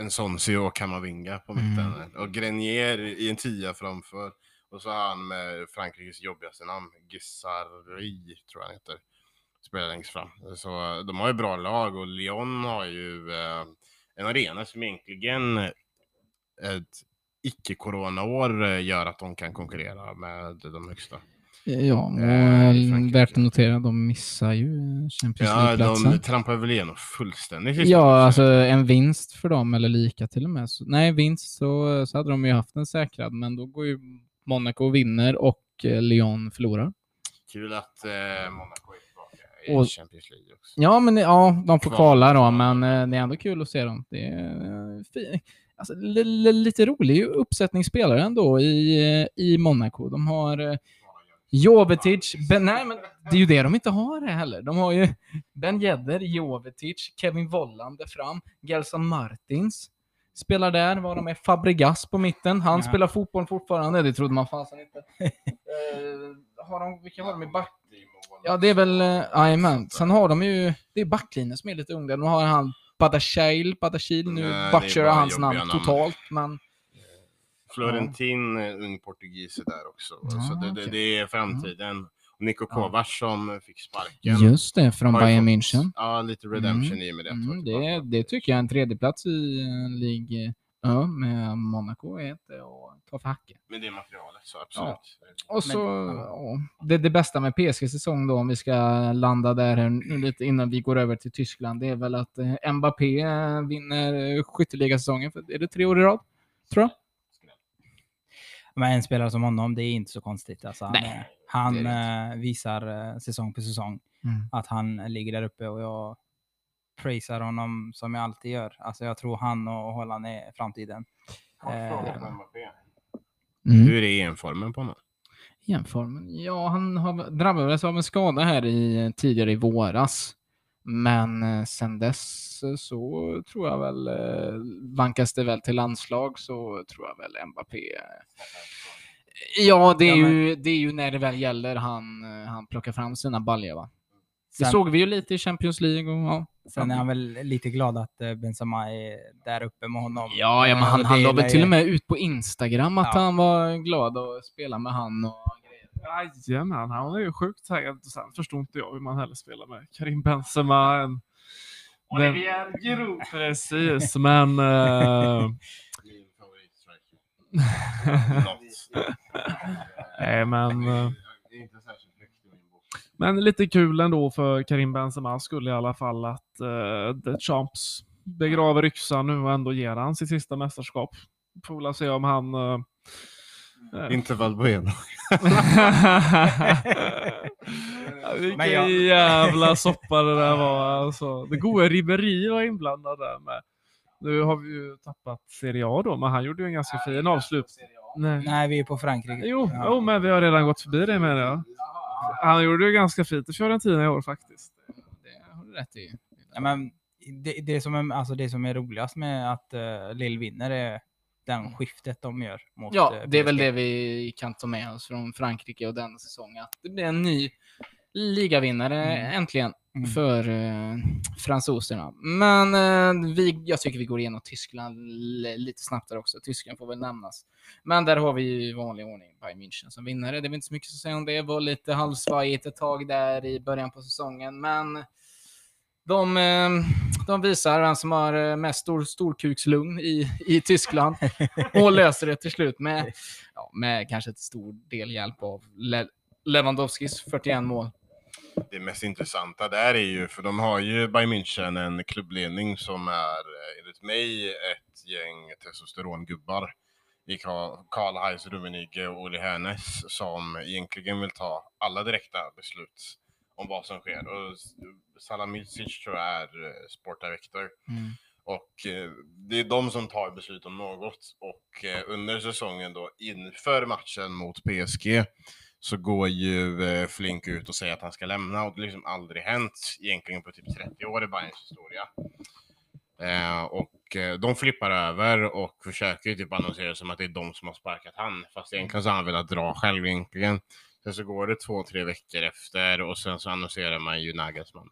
En Sonsi och Kamavinga på Mm. mitten. Och Grenier i en tia framför. Och så han med Frankrikes jobbigaste namn, Gissari tror jag han heter. Spelar längst fram. Så eh, de har ju bra lag och Lyon har ju eh, en arena som egentligen ett icke-corona-år eh, gör att de kan konkurrera med de högsta. Ja, och Eh, eh, värt att notera, de missar ju Champions Ja, League-platsen. de trampar väl igenom fullständigt. Ja, alltså en vinst för dem, eller lika till och med. Så, nej, vinst så, så hade de ju haft den säkrad, men då går ju Monaco och vinner och eh, Lyon förlorar. Kul att eh, Monaco är tillbaka i Och- Champions League också. Ja, men ja, de får Kval. kvala då, men eh, det är ändå kul att se dem. Det är eh, fi- alltså, li- li- lite rolig uppsättningsspelare ändå i, i Monaco. De har Jovetic, ben, nej men det är ju det de inte har heller. De har ju Ben Yedder, Jovetic, Kevin Volland där fram, Gelson Martins. spelar där. Var de är Fabregas på mitten. Han Ja. spelar fotboll fortfarande. Det trodde man fasen inte. Eh, har de, vilka har de i back? Ja, det är väl... eh, Jajamän. Sen har de ju... Det är backlinjen som är lite ung där. Nu har han Badashail, Badashil. Nu bara hans namn. totalt, men... Florentin, eh, ung portugis är där också. Ja, så det, det, det är framtiden. Och Niko Ja. Kovac som fick sparken. Just det, från Bayern fått- München. Ja, lite redemption Mm. i och med det. Mm, det, det tycker jag är en tredjeplats i eh, League Ö med Monaco är inte att ta för hacke. Men det materialet, så absolut. Och så, Men- ja, det, det bästa med PSG säsong då, om vi ska landa där nu lite innan vi går över till Tyskland, det är väl att eh, Mbappé eh, vinner eh, skytteligasäsongen för är det tre år i rad? Tror jag. Men en spelare som honom, det är inte så konstigt. Alltså, han Nej, han är eh, visar eh, säsong på säsong att han ligger där uppe och jag prisar honom som jag alltid gör. Alltså jag tror han och Holland är framtiden. Eh, Mm. Hur är EM-formen på honom? Jämformen? Ja, han har drabbades av en skada här i, tidigare i våras. Men eh, sen dess eh, så tror jag väl, eh, vankas det väl till landslag så tror jag väl Mbappé. Ja, det är, ju, det är ju när det väl gäller han, han plockar fram sina baljor va. Det Sen, såg vi ju lite i Champions League och ja. sen är han väl lite glad att Benzema är där uppe med honom. Ja, ja men han, han la väl till och med ut på Instagram att Ja. han var glad att spela med han och. Jajamän, han är ju sjukt taggad. Sen förstår inte jag hur man heller spelar med Karim Benzema. En, Olivier Giroud. precis, men... eh, Min. Nej, men... eh. Men lite kul ändå för Karim Benzema skulle i alla fall att uh, The Champs begraver yxan nu och ändå ger han sitt sista mästerskap. Får väl se om han... eh, eh, Inte Valbuena. Vilken jag- jävla soppa det där var alltså. Det goda Ribéry var inblandad där med. Nu har vi ju tappat Serie A då, men han gjorde ju en ganska fin avslut. Nej. Nej, vi är på Frankrike. Jo, Ja. jo, men vi har redan gått förbi det menar jag. Han gjorde ju ganska fint i Fiorentina i år faktiskt. Det har du rätt i. Ja, men det, det, som är, alltså det som är roligast med att uh, Lill vinner är den skiftet de gör. Mot, Ja, eh, det är väl det vi kan ta med oss från Frankrike och denna säsong. Att det blir en ny ligavinnare Mm. äntligen Mm. för eh, fransoserna. Men eh, vi, jag tycker vi går igenom Tyskland li- lite snabbt där också. Tyskland får väl nämnas. Men där har vi ju i vanlig ordning Bayern München som vinnare. Det är väl inte så mycket att säga om det. var lite halvsvajigt ett tag där i början på säsongen, men de, eh, de visar vem som har eh, mest stor, storkukslugn i, i Tyskland och löser det till slut med, ja, med kanske ett stor del hjälp av Le Lewandowskis 41 mål. Det mest intressanta där är ju, för de har ju Bayern München en klubbledning som är eh, enligt mig ett gäng testosterongubbar i Karl-Heinz Rummenigge och Uli Hoeneß som egentligen vill ta alla direkta beslut om vad som sker. Och Salamidzic tror jag är eh, sportdirektör. Och eh, det är de som tar beslut om något. Och eh, under säsongen då inför matchen mot PSG så går ju Flink ut och säger att han ska lämna och det har liksom aldrig hänt egentligen på typ 30 år i Bayerns historia. Eh, och eh, de flippar över och försöker ju typ annonsera som att det är de som har sparkat han. Fast egentligen så har han velat dra själv egentligen. Sen så går det två, tre veckor efter och sen så annonserar man ju Nagelsmann.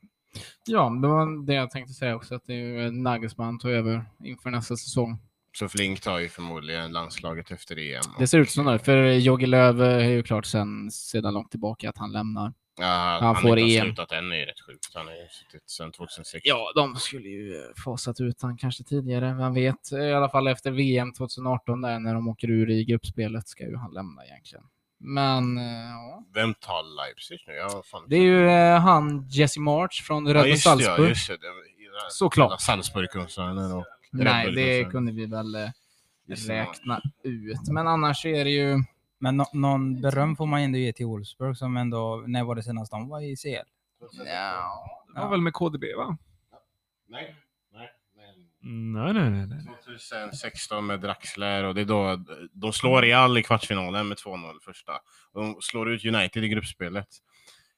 Ja, det var det jag tänkte säga också, att det är ju Nagelsmann tog över inför nästa säsong. Så Flink tar ju förmodligen landslaget efter EM. Det ser ut som det, för Jogge Löw är ju klart sen, sedan långt tillbaka att han lämnar. Ja, Han han får inte EM. slutat än är ju rätt sjukt. Han har ju suttit sedan 2006. Ja, de skulle ju fasat ut han kanske tidigare, vem vet. I alla fall efter VM 2018 där när de åker ur i gruppspelet ska ju han lämna egentligen. Men eh, ja. Vem tar Leipzig nu? Jag har fan Det är ju eh, han Jesse March från Red ja, just det, ja, Salzburg. just det. Såklart. Salzburg-koncernen och Nej, det kunde vi väl eh, räkna ut. Men annars är det ju... Men nå- någon beröm får man ändå ge till Wolfsburg som ändå, när var det senast de var i CL? Ja. Det var väl med KDB va? Nej, nej, nej. Nej, nej, nej. nej. 2016 med Draxler och det är då de slår Real i kvartsfinalen med 2-0 första. De slår ut United i gruppspelet.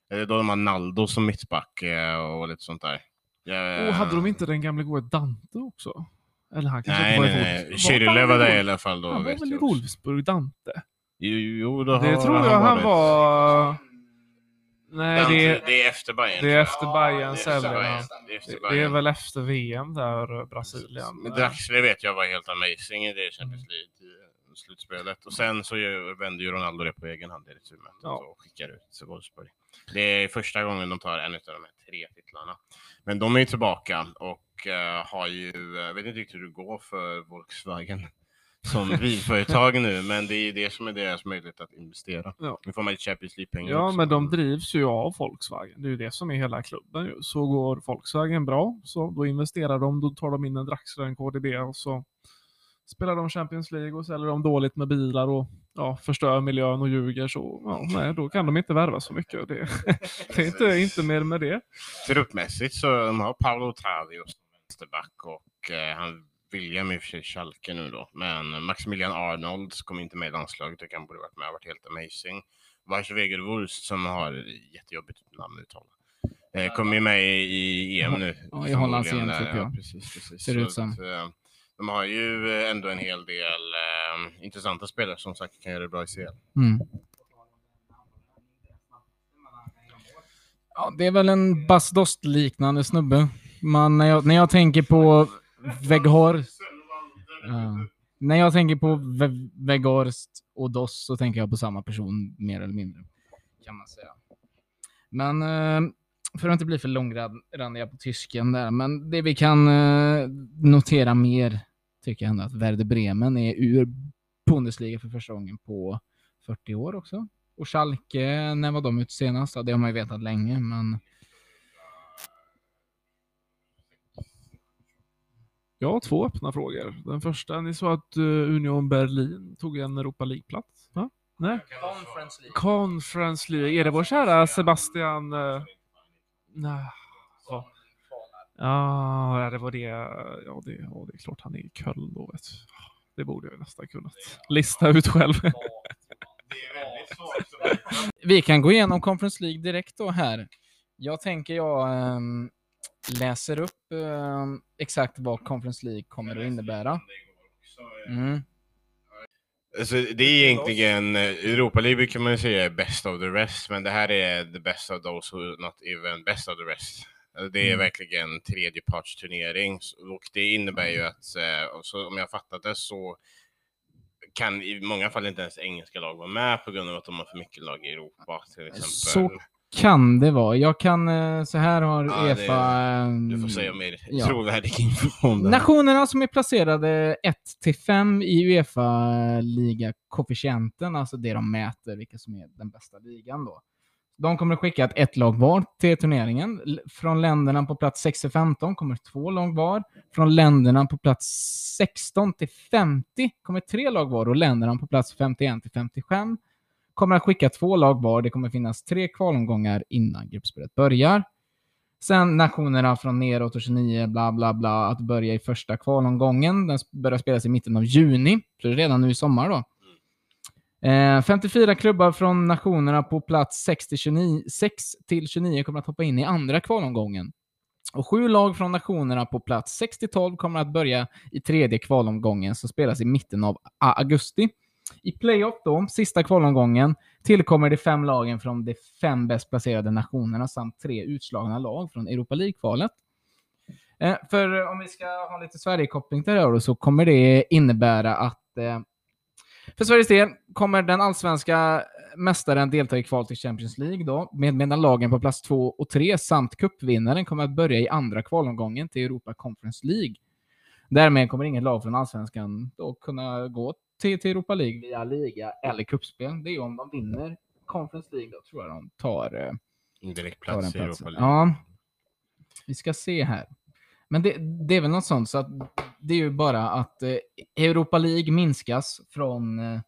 Det är då de har Naldo som mittback eh, och lite sånt där. Ja, Och hade de inte den gamla goda Dante också? Eller han kanske Nej, inte var nej, i nej. Schürrle var där i alla fall då. Han var väl i jag. Wolfsburg, Dante? Jo, jo, då Det har tror jag han var... Nej, Dante, det, är efter Bayern. det är efter Bayern Det är efter Bayern. han. Det är väl efter VM där, eh, Brasilien. Men Draxler vet jag var helt amazing i det Champions League-slutspelet. Och sen så vänder ju Ronaldo det på egen hand i returmötet Ja. och skickar ut Wolfsburg. Det är första gången de tar en av de här tre titlarna. Men de är ju tillbaka och eh, har ju, jag vet inte riktigt hur det går för Volkswagen som bilföretag nu, men det är ju det som är deras möjlighet att investera. Ja. Nu får man ju Champions League-pengar Ja, också. men de drivs ju av Volkswagen. Det är ju det som är hela klubben. ju. Så går Volkswagen bra, så då investerar de, då tar de in en Draxler, en KDB och så spelar de Champions League och säljer de dåligt med bilar och ja, förstör miljön och ljuger så ja, nej, då kan de inte värva så mycket. Det, det är inte, inte mer med det. Truppmässigt så de har Paolo Ottavio som vänsterback och eh, han William i och för sig Schalke nu då. Men Maximilian Arnold kom inte med i landslaget och han borde varit med varit helt amazing. Vars Wegerwurst som har jättejobbigt namn att uttala. Eh, kommer ju med i, EM nu. Ja, i Hollands förmodligen. EM-trupp, ja. Precis, precis. Ser ut som. att, eh, de har ju eh, ändå en hel del eh, intressanta spelare som sagt kan göra det bra i CL. Mm. Ja, det är väl en Bas Dost-liknande snubbe. Man, när, jag, när jag tänker på Weghorst... Ja. När jag tänker på Ve- Weghorst och Dost så tänker jag på samma person mer eller mindre. Kan man säga. Men eh, för att inte bli för långrandiga på tysken där, men det vi kan eh, notera mer tycker jag ändå att Werder Bremen är ur Bundesliga för första gången på 40 år också. Och Schalke, när var de ute senast? Ja, det har man ju vetat länge, men Jag har två öppna frågor. Den första, ni sa att eh, Union Berlin tog en Europa League-plats? Va? Nej? Conference League. Är det vår kära Sebastian... Uh, nej. Ja. Ja, det var det. Ja, det, ja, det är klart han är i Köln då. Vet. Det borde jag ju nästan kunnat lista ut själv. vi kan gå igenom Conference League direkt då här. Jag tänker jag ehm, läser upp ehm, exakt vad Conference League kommer att innebära. Mm. Alltså, det är egentligen, eh, Europa League kan man ju säga är best of the rest, men det här är the best of those who not even best of the rest. Alltså, Det är Mm. verkligen tredjepartsturnering och det innebär ju att, eh, så, om jag fattat det så kan i många fall inte ens engelska lag vara med på grund av att de har för mycket lag i Europa till exempel. Så Kan det vara. Jag kan, eh, så här har Ja, det- Uefa... ehm, Du får säga mer ja. trovärdig info om det. Nationerna som är placerade 1-5 i Uefa-liga-koefficienten, alltså det de mäter, vilka som är den bästa ligan då. De kommer att skicka ett, ett lag var till turneringen. Från länderna på plats 6-15 kommer två lag var. Från länderna på plats 16 till 50 kommer tre lag var och länderna på plats 51 till 55 kommer att skicka två lag var. Det kommer finnas tre kvalomgångar innan gruppspelet börjar. Sen nationerna från neråt och 29, bla bla bla, att börja i första kvalomgången. Den börjar spelas i mitten av juni, så det är redan nu i sommar då. Eh, 54 klubbar från nationerna på plats 6 till 29, 6 till 29 kommer att hoppa in i andra kvalomgången. Och sju lag från nationerna på plats 6 till 12 kommer att börja i tredje kvalomgången som spelas i mitten av augusti. I playoff då, sista kvalomgången, tillkommer de fem lagen från de fem bäst placerade nationerna samt tre utslagna lag från Europa League-kvalet. Eh, för eh, om vi ska ha lite Sverige-koppling till det här då, så kommer det innebära att eh, för Sveriges del kommer den allsvenska mästaren delta i kval till Champions League då, med, medan lagen på plats 2 och 3 samt cupvinnaren kommer att börja i andra kvalomgången till Europa Conference League. Därmed kommer inget lag från allsvenskan då kunna gå till, till Europa League via liga eller cupspel. Det är om de vinner Conference League då tror jag de tar, eh, En direkt tar den plats i Europa. League. Ja, vi ska se här. Men det, det är väl något sånt, så att det är ju bara att eh, Europa League minskas från eh,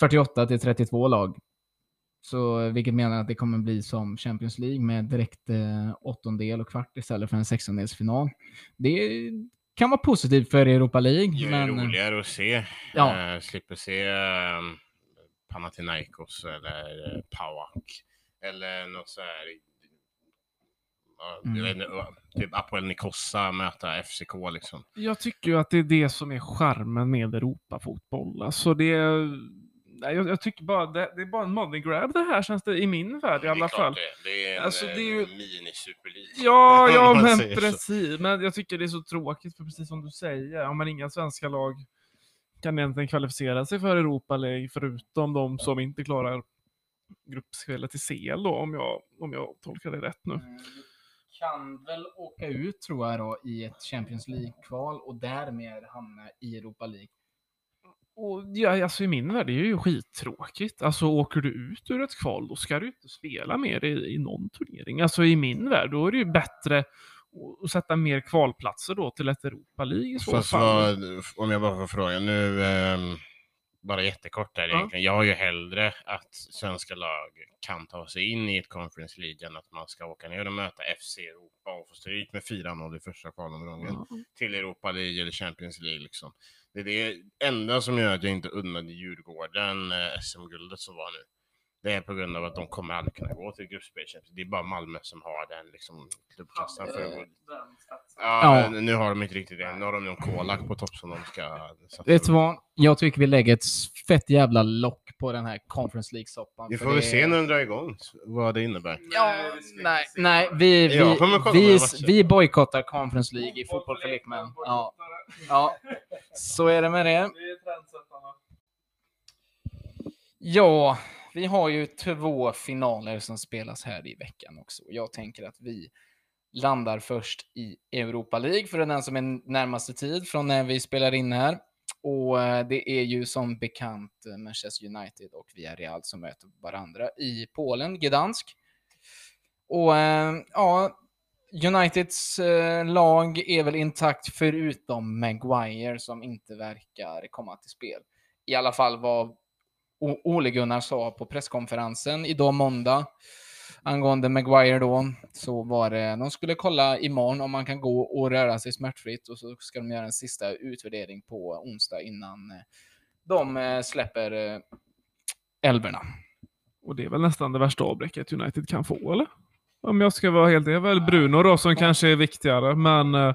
48 till 32 lag. Så, eh, vilket menar att det kommer bli som Champions League med direkt eh, åttondel och kvart istället för en sextondelsfinal. Det kan vara positivt för Europa League. Det är men, eh, roligare att se. Ja. Eh, slipper se eh, Panathinaikos eller eh, Pawak. Eller något så här Mm. typ Apoel Nikossa möta FCK liksom. Jag tycker ju att det är det som är charmen med Europafotboll. Alltså det. Nej, jag, jag tycker bara det, det är bara en money grab det här känns det i min värld i Det är alla klart fall. Det, det är en Alltså, det är ju- eh, mini-superlit. Ja, ja men precis. Men jag tycker det är så tråkigt för precis som du säger, om man inga svenska lag kan egentligen kvalificera sig för Europa League förutom de som inte klarar gruppspelet i CL då, om jag, om jag tolkar det rätt nu. Mm, Kan väl åka ut tror jag då i ett Champions League-kval och därmed hamna i Europa League. Och ja, alltså i min värld, det är ju skittråkigt. Alltså åker du ut ur ett kval, då ska du inte spela mer i, i någon turnering. Alltså i min värld, då är det ju bättre att- sätta mer kvalplatser då till ett Europa League i så Fast fall. vad, om jag bara får fråga nu, ehm, bara jättekort där Ja. egentligen. Jag har ju hellre att svenska lag kan ta sig in i ett Conference League än att man ska åka ner och möta FC Europa och få stryk med 4-0 i första kvalomgången Ja. till Europa League eller Champions League. Liksom. Det är det enda som gör att jag inte unnade Djurgården eh, SM-guldet som var nu. Det är på grund av att de kommer aldrig kunna gå till gruppspel. Det är bara Malmö som har den liksom, klubbkassan för Ja, Ja. men nu har de inte riktigt det. Nu har de någon kolak på topp som de ska satsa Vet du vad? Jag tycker vi lägger ett fett jävla lock på den här Conference League-soppan. Vi får väl det- se när den drar igång vad det innebär. Ja, nej, nej, vi, vi, kolla vi, vi bojkottar Conference League i fotboll för lekmän. Ja, ja, så är det med det. Ja, vi har ju två finaler som spelas här i veckan också. Jag tänker att vi landar först i Europa League för den som är närmaste tid från när vi spelar in här. Och eh, det är ju som bekant Manchester United och Villarreal som möter varandra i Polen, Gdansk. Och eh, ja, Uniteds eh, lag är väl intakt förutom Maguire som inte verkar komma till spel. I alla fall vad Ole Gunnar sa på presskonferensen idag måndag angående Maguire då, så var det, de skulle kolla imorgon om man kan gå och röra sig smärtfritt och så ska de göra en sista utvärdering på onsdag innan eh, de eh, släpper eh, älvorna. Och det är väl nästan det värsta avbräcket United kan få, eller? Om jag ska vara helt... Det är väl Bruno då som kanske är viktigare, men...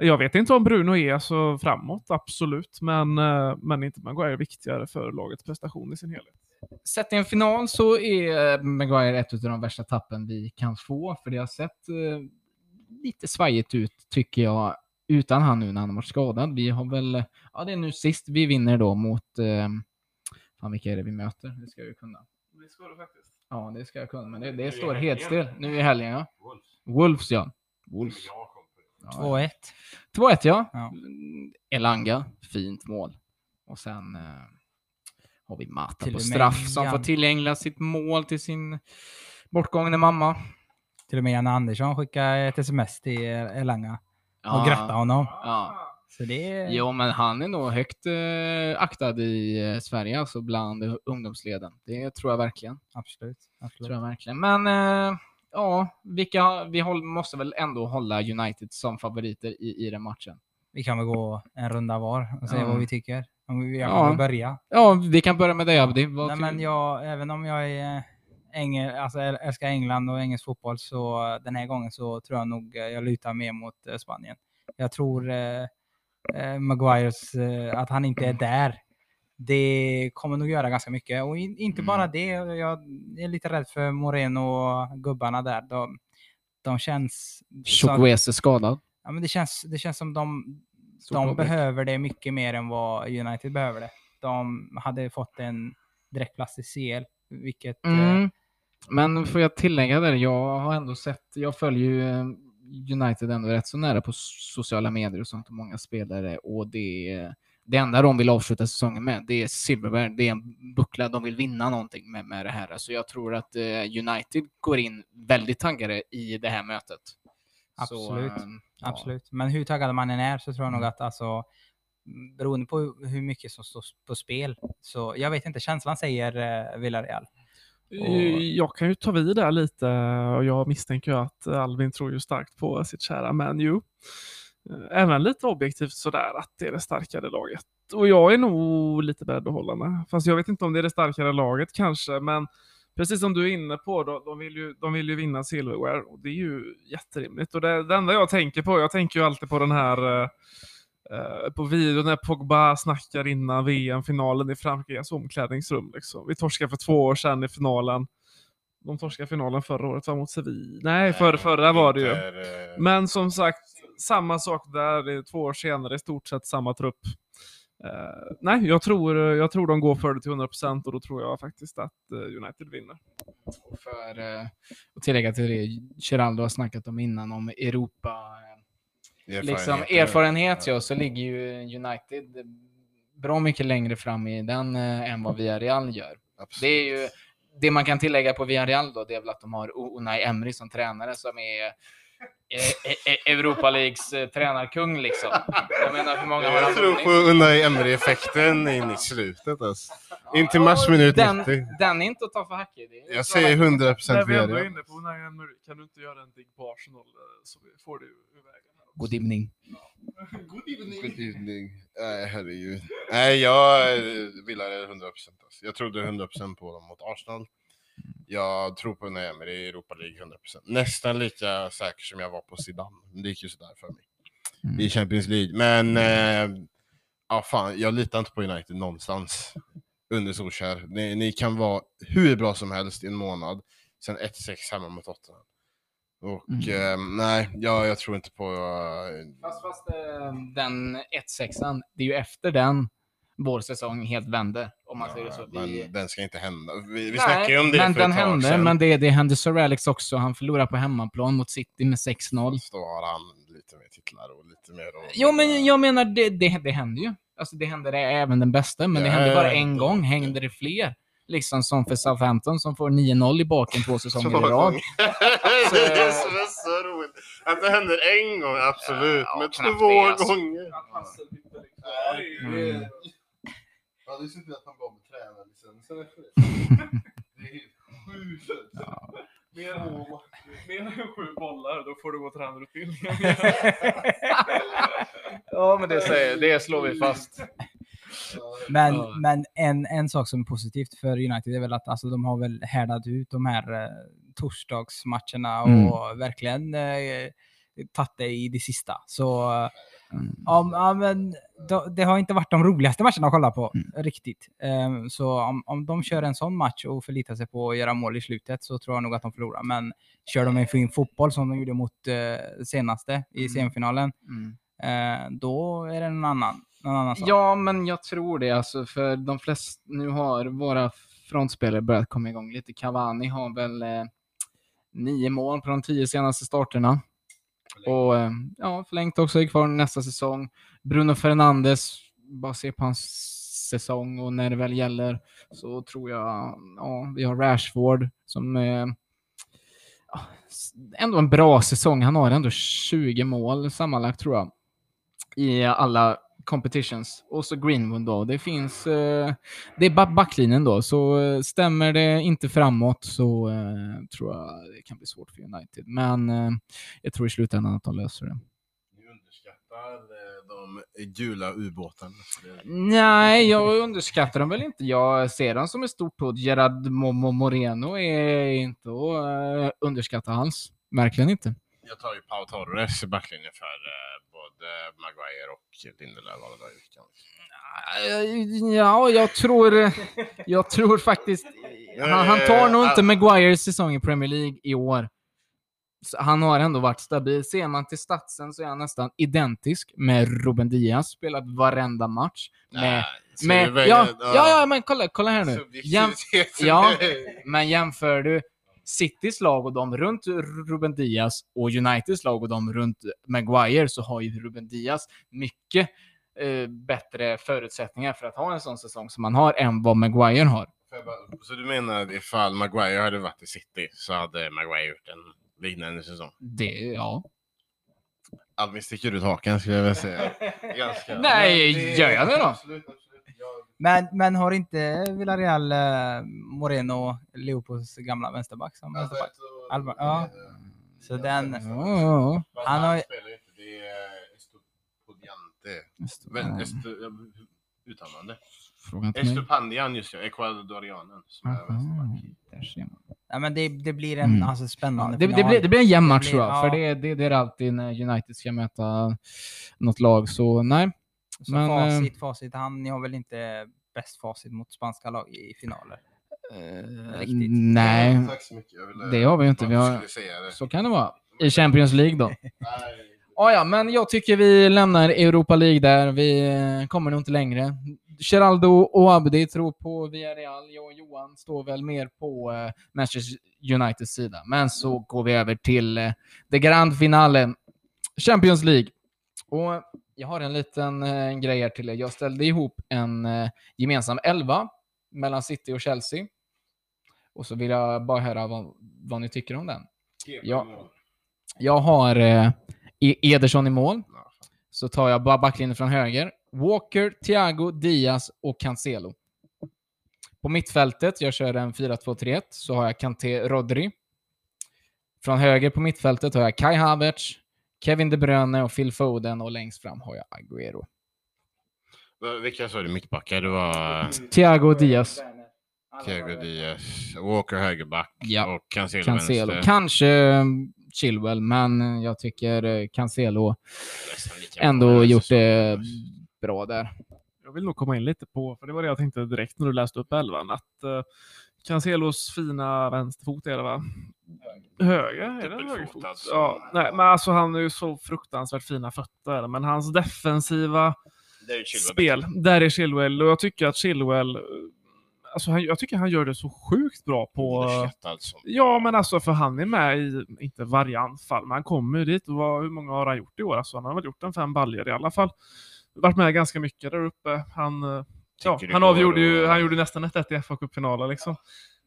Jag vet inte om Bruno är så framåt, absolut. Men, eh, men inte Maguire viktigare för lagets prestation i sin helhet. Sett i en final så är eh, Maguire ett av de värsta tappen vi kan få, för det har sett eh, lite svajigt ut, tycker jag, utan han nu när han har varit skadad. Vi har väl, ja det är nu sist vi vinner då mot, eh, fan vilka är det vi möter? Det ska jag ju kunna. Det ska du faktiskt. Ja, det ska jag kunna, men det, det står helt still. Nu i helgen, ja. Wolves. Wolves, ja. Wolves. Ja, 2-1. 2-1, ja. Ja. Mm, Elanga, fint mål. Och sen eh, har vi Mata Till på straff som Jan- får tillägna sitt mål till sin bortgångne mamma. Till och med Janne Andersson skickade ett sms till Elanga Ja, och grattade honom. Ja. Så det. Jo, men han är nog högt eh, aktad i eh, Sverige, alltså bland ungdomsleden. Det tror jag verkligen. Absolut. absolut. Tror jag verkligen. Men eh, ja, vilka, vi håll, måste väl ändå hålla United som favoriter i, i den matchen. Vi kan väl gå en runda var och se Ja. vad vi tycker. Om vi Ja. börja. Ja, vi kan börja med dig Abdi. Vad Nej, men jag, även om jag är Engel, alltså äl- älskar England och engelsk fotboll så den här gången så tror jag nog eh, jag lutar mer mot eh, Spanien. Jag tror eh, eh, Maguires, eh, att han inte är där, det kommer nog göra ganska mycket. Och in, inte Mm. bara det, jag är lite rädd för Moreno och gubbarna där. De, de känns... är skadad. Ja, men det, känns, det känns som de, Stort de behöver det mycket mer än vad United behöver det. De hade fått en direktplats i CL, vilket... eh, Mm. Men får jag tillägga där, jag har ändå sett, jag följer ju eh, United ändå rätt så nära på sociala medier och sånt och många spelare och det, det enda de vill avsluta säsongen med, det är Silverberg, det är en buckla, de vill vinna någonting med, med det här. Så jag tror att eh, United går in väldigt taggade i det här mötet. Absolut. Så, eh, ja. Absolut. Men hur taggad man än är så tror jag nog Mm. att alltså, beroende på hur mycket som står på spel, så jag vet inte, känslan säger eh, Villarreal. Eh, Jag kan ju ta vid där lite och jag misstänker ju att Alvin tror ju starkt på sitt kära Man U. Även lite objektivt sådär att det är det starkare laget. Och jag är nog lite beredd att hålla med. Fast jag vet inte om det är det starkare laget kanske, men precis som du är inne på, då, de, vill ju, de vill ju vinna silverware och det är ju jätterimligt. Och det, det enda jag tänker på, jag tänker ju alltid på den här eh, eh, på videon när Pogba snackar innan VM-finalen i Frankrikes omklädningsrum. Liksom. Vi torskade för två år sedan i finalen. De torskade finalen förra året, var mot Sevilla. Nej, för, förra var det ju. Eh, Men som sagt, samma sak där, två år senare, i stort sett samma trupp. Eh, nej, jag tror, jag tror de går för det till 100% och då tror jag faktiskt att eh, United vinner. Och för eh, att tillägga till det Geraldo har snackat om innan, om Europa. eh, Liksom erfarenhet ja, så ligger ju United bra mycket längre fram i den eh, än vad Villarreal gör. Absolut. Det är ju det man kan tillägga på Villarreal då, det är väl att de har Unai Emery som tränare som är eh, eh, eh, Europa Leagues tränarkung liksom. Jag menar, hur många har han Jag tror på Unai Emery-effekten in i slutet. Alltså. In till matchminut den, 90. den är inte att ta för är Jag säger hackig. 100% När vi ändå är Villarreal. inne på Unai Emery, kan du inte göra en digg på Arsenal så får det ur God evening. God evening. Good evening. Nej, herregud. Nej, jag vill ha det 100%. Alltså. Jag trodde 100% på dem mot Arsenal. Jag tror på Unai Emery i Europa League 100%. Nästan lika säker som jag var på Zidane. Men det gick ju sådär för mig. Mm. I Champions League. Men, eh, ja fan, jag litar inte på United någonstans. Under Solskjaer. Ni, ni kan vara hur bra som helst i en månad. Sen 1-6 hemma mot Tottenham. Och Mm. eh, nej, jag, jag tror inte på... eh, Fast, fast eh, den 1-6an, det är ju efter den vår säsong helt vände. Om man säger så. men Vi- den ska inte hända. Vi, vi Nej, snackade ju om det men för den ett tag hände, sedan. men det, det hände Sir Alex också. Han förlorade på hemmaplan mot City med 6-0. Så har han lite mer titlar och lite mer... Och, Jo, men jag menar, det, det, det hände ju. Alltså det hände det även den bästa, men det Ja, hände bara ja, en ja. gång. Hängde det fler? Liksom som för Southampton som får 9-0 i baken två säsonger i rad. det är det är så roligt. Att det händer en gång, absolut. Ja, men två det, alltså. gånger. Mm. Ja, det är så att han gav mig tränarlicensen efter det. Det är helt sjukt. Mer, mer än sju bollar, då får du gå tränarutbildningen. ja, men det, säger, det slår vi fast. Men, Ja. men en, en sak som är positivt för United är väl att alltså, de har väl härdat ut de här eh, torsdagsmatcherna och Mm. verkligen eh, tagit det i det sista. Så Mm. ja, ja, men då, det har inte varit de roligaste matcherna att kolla på, Mm. riktigt. Eh, så om, om de kör en sån match och förlitar sig på att göra mål i slutet så tror jag nog att de förlorar. Men kör de en fin fotboll som de gjorde mot eh, senaste i Mm. semifinalen, Mm. eh, då är det en annan, någon annan sak. Ja, men jag tror det alltså, för de flesta, nu har våra frontspelare börjat komma igång lite. Cavani har väl eh, nio mål på de tio senaste starterna. Och eh, ja, förlängt också, är kvar nästa säsong. Bruno Fernandes, bara se på hans säsong och när det väl gäller så tror jag, ja, vi har Rashford som eh, ändå en bra säsong. Han har ändå 20 mål sammanlagt tror jag i alla competitions. Och så Greenwood då. Det finns, eh, det är ba- backlinjen då, så eh, stämmer det inte framåt så eh, tror jag det kan bli svårt för United. Men eh, jag tror i slutändan att de löser det. Ni underskattar eh, de gula ubåtarna. Nej, jag underskattar dem väl inte. Jag ser dem som ett stort hot. Gerard Mo- Mo- Moreno är inte att underskatta alls. Verkligen inte. Jag tar ju Pau Torres i backlinjen för Maguire och Lindelöf. alla dagar i veckan. Eh, Ja, jag tror, jag tror faktiskt... Han, han tar nog inte Maguires säsong i Premier League i år. Han har ändå varit stabil. Ser man till statsen så är han nästan identisk med Ruben Diaz. Spelat varenda match. Med, Nej, med, ja, ja, ja, men kolla, kolla här nu. Jäm, ja, men jämför du Citys lag och de runt Ruben Diaz och Uniteds lag och de runt Maguire så har ju Ruben Diaz mycket eh, bättre förutsättningar för att ha en sån säsong som han har än vad Maguire har. Så du menar att ifall Maguire hade varit i City så hade Maguire gjort en liknande säsong? Det, ja. Albin sticker ut hakan skulle jag vilja säga. Ganska. Nej, gör jag det då? Absolut, absolut. Men, men har inte Villarreal eh, Moreno, Leopolds gamla vänsterback som vänsterback? Alberto- Alba- ja. Så den- Ja, Fast Han har ju- spelar inte, det är ja. Esto, uttalande. Estupandian just ja, ecuadorianen. Som är vänsterback. Aha, Där ser man. Ja, men det, det blir en Mm. alltså, spännande Det, det, final. blir, det blir en jämn Det match blir- tror jag, för ja. det, det, det är alltid när United ska möta något lag. Så nej. Så men, eh, facit, facit. Han, ni har väl inte bäst facit mot spanska lag i finaler? Riktigt. nej, Tack så mycket. Jag ville- det har vi ju inte. Vi har, skulle säga det. så kan det vara. I Champions League då. Nej. Ah, ja, men jag tycker vi lämnar Europa League där. Vi eh, kommer nog inte längre. Geraldo och Abdi tror på Villarreal. Jag och Johan står väl mer på eh, Manchester Uniteds sida. Men så går vi över till eh, det grand finale. Champions League. Och jag har en liten eh, grej här till er. Jag ställde ihop en eh, gemensam elva mellan City och Chelsea. Och så vill jag bara höra vad, vad ni tycker om den. Ja. Jag har eh, E- Ederson i mål. Så tar jag bara backlinjen från höger. Walker, Thiago, Diaz och Cancelo. På mittfältet, jag kör en 4-2-3-1, så har jag Kanté, Rodri. Från höger på mittfältet har jag Kai Havertz, Kevin De Bruyne och Phil Foden och längst fram har jag Agüero. Va- Vilka sa du mittbackar? Det var Thiago och Diaz. Thiago Diaz, Walker högerback Ja. och Cancelo, Cancelo. vänster. Kanske eh, Chilwell, men jag tycker eh, Cancelo ändå gjort det bra där. Jag vill nog komma in lite på, för det var det jag tänkte direkt när du läste upp elvan, att Cancelos fina vänsterfot är det va? Höger? Är det högerfot? som- Ja, nej, men alltså han är ju så fruktansvärt fina fötter, men hans defensiva spel, där är Chilwell och jag tycker att Chilwell, eh, alltså han, jag tycker han gör det så sjukt bra på... Som- Ja, men alltså för han är med i, inte varje anfall, men han kommer ju dit och vad, hur många har han gjort i år? Alltså han har väl gjort en fem baljor i alla fall. Varit med ganska mycket där uppe. Han, eh, ja, han avgjorde ju, han gjorde nästan ett 1 i FA-cupfinalen liksom. Han,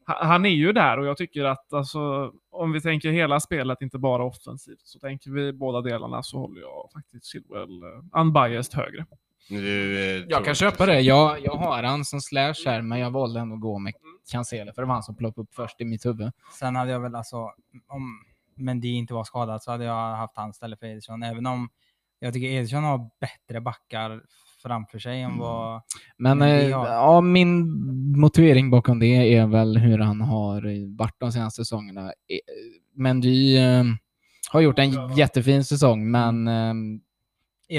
han är ju där och jag tycker att alltså, om vi tänker hela spelet, inte bara offensivt, så tänker vi båda delarna så håller jag faktiskt Chilwell uh, unbiased högre. Du, eh, Jag kan köpa det. Jag, jag har han som slash här, men jag valde ändå att gå med Cancelo, för det var han som ploppade upp först i mitt huvud. Sen hade jag väl alltså, om Mendy inte var skadad så hade jag haft han istället för Ederson. Även om jag tycker Ederson har bättre backar framför sig än Mm. vad... Men Men eh, ja, min motivering bakom det är väl hur han har varit de senaste säsongerna. Eh, Mendy eh, har gjort en jättefin säsong, men eh,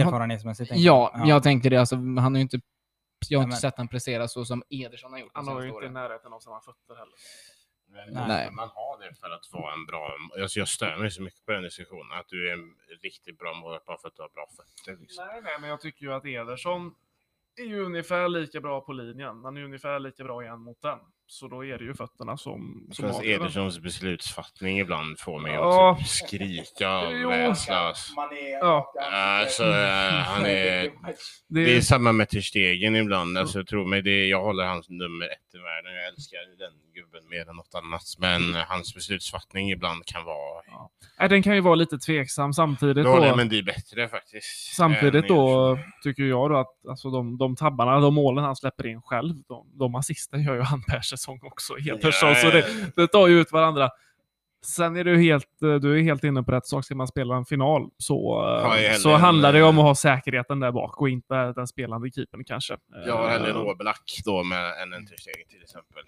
Erfarenhetsmässigt. ja, jag. jag tänkte det. Alltså, han har ju inte, jag har Nej, inte men- sett han prestera så som Ederson har gjort Han har ju inte i närheten av samma fötter heller. Men Nej. Man har det för att vara en bra... Alltså jag stör mig så mycket på den diskussionen. Att du är en riktigt bra målvakt bara för att du har bra fötter. Liksom. Nej, nej, men jag tycker ju att Ederson är ju ungefär lika bra på linjen. Han är ungefär lika bra en mot en. Så då är det ju fötterna som, som Fast avgör. Edersons beslutsfattning ibland får mig Ja. att typ skrika av väslös. Ja. Alltså, eh, han är... Det, Det är samma med Ter Stegen ibland. Alltså, tro mig, det är, jag håller hans nummer ett i världen. Jag älskar den gubben mer än något annat. Men hans beslutsfattning ibland kan vara... nej, den kan ju vara lite tveksam samtidigt. Då Då, men det är bättre faktiskt. samtidigt då tycker jag då att alltså, de, de tabbarna, de målen han släpper in själv, de, de assisten gör ju han per säsong också. Helt Ja, ja, så ja, det, det tar ju ut varandra. Sen är du helt, eh, du är helt inne på rätt sak. Ska man spela en final så, eh, jag så handlar det om eh, att ha säkerheten där bak och inte den spelande keepern kanske. Jag har hellre en Eh, Oblak då med en Ter Stegen till exempel.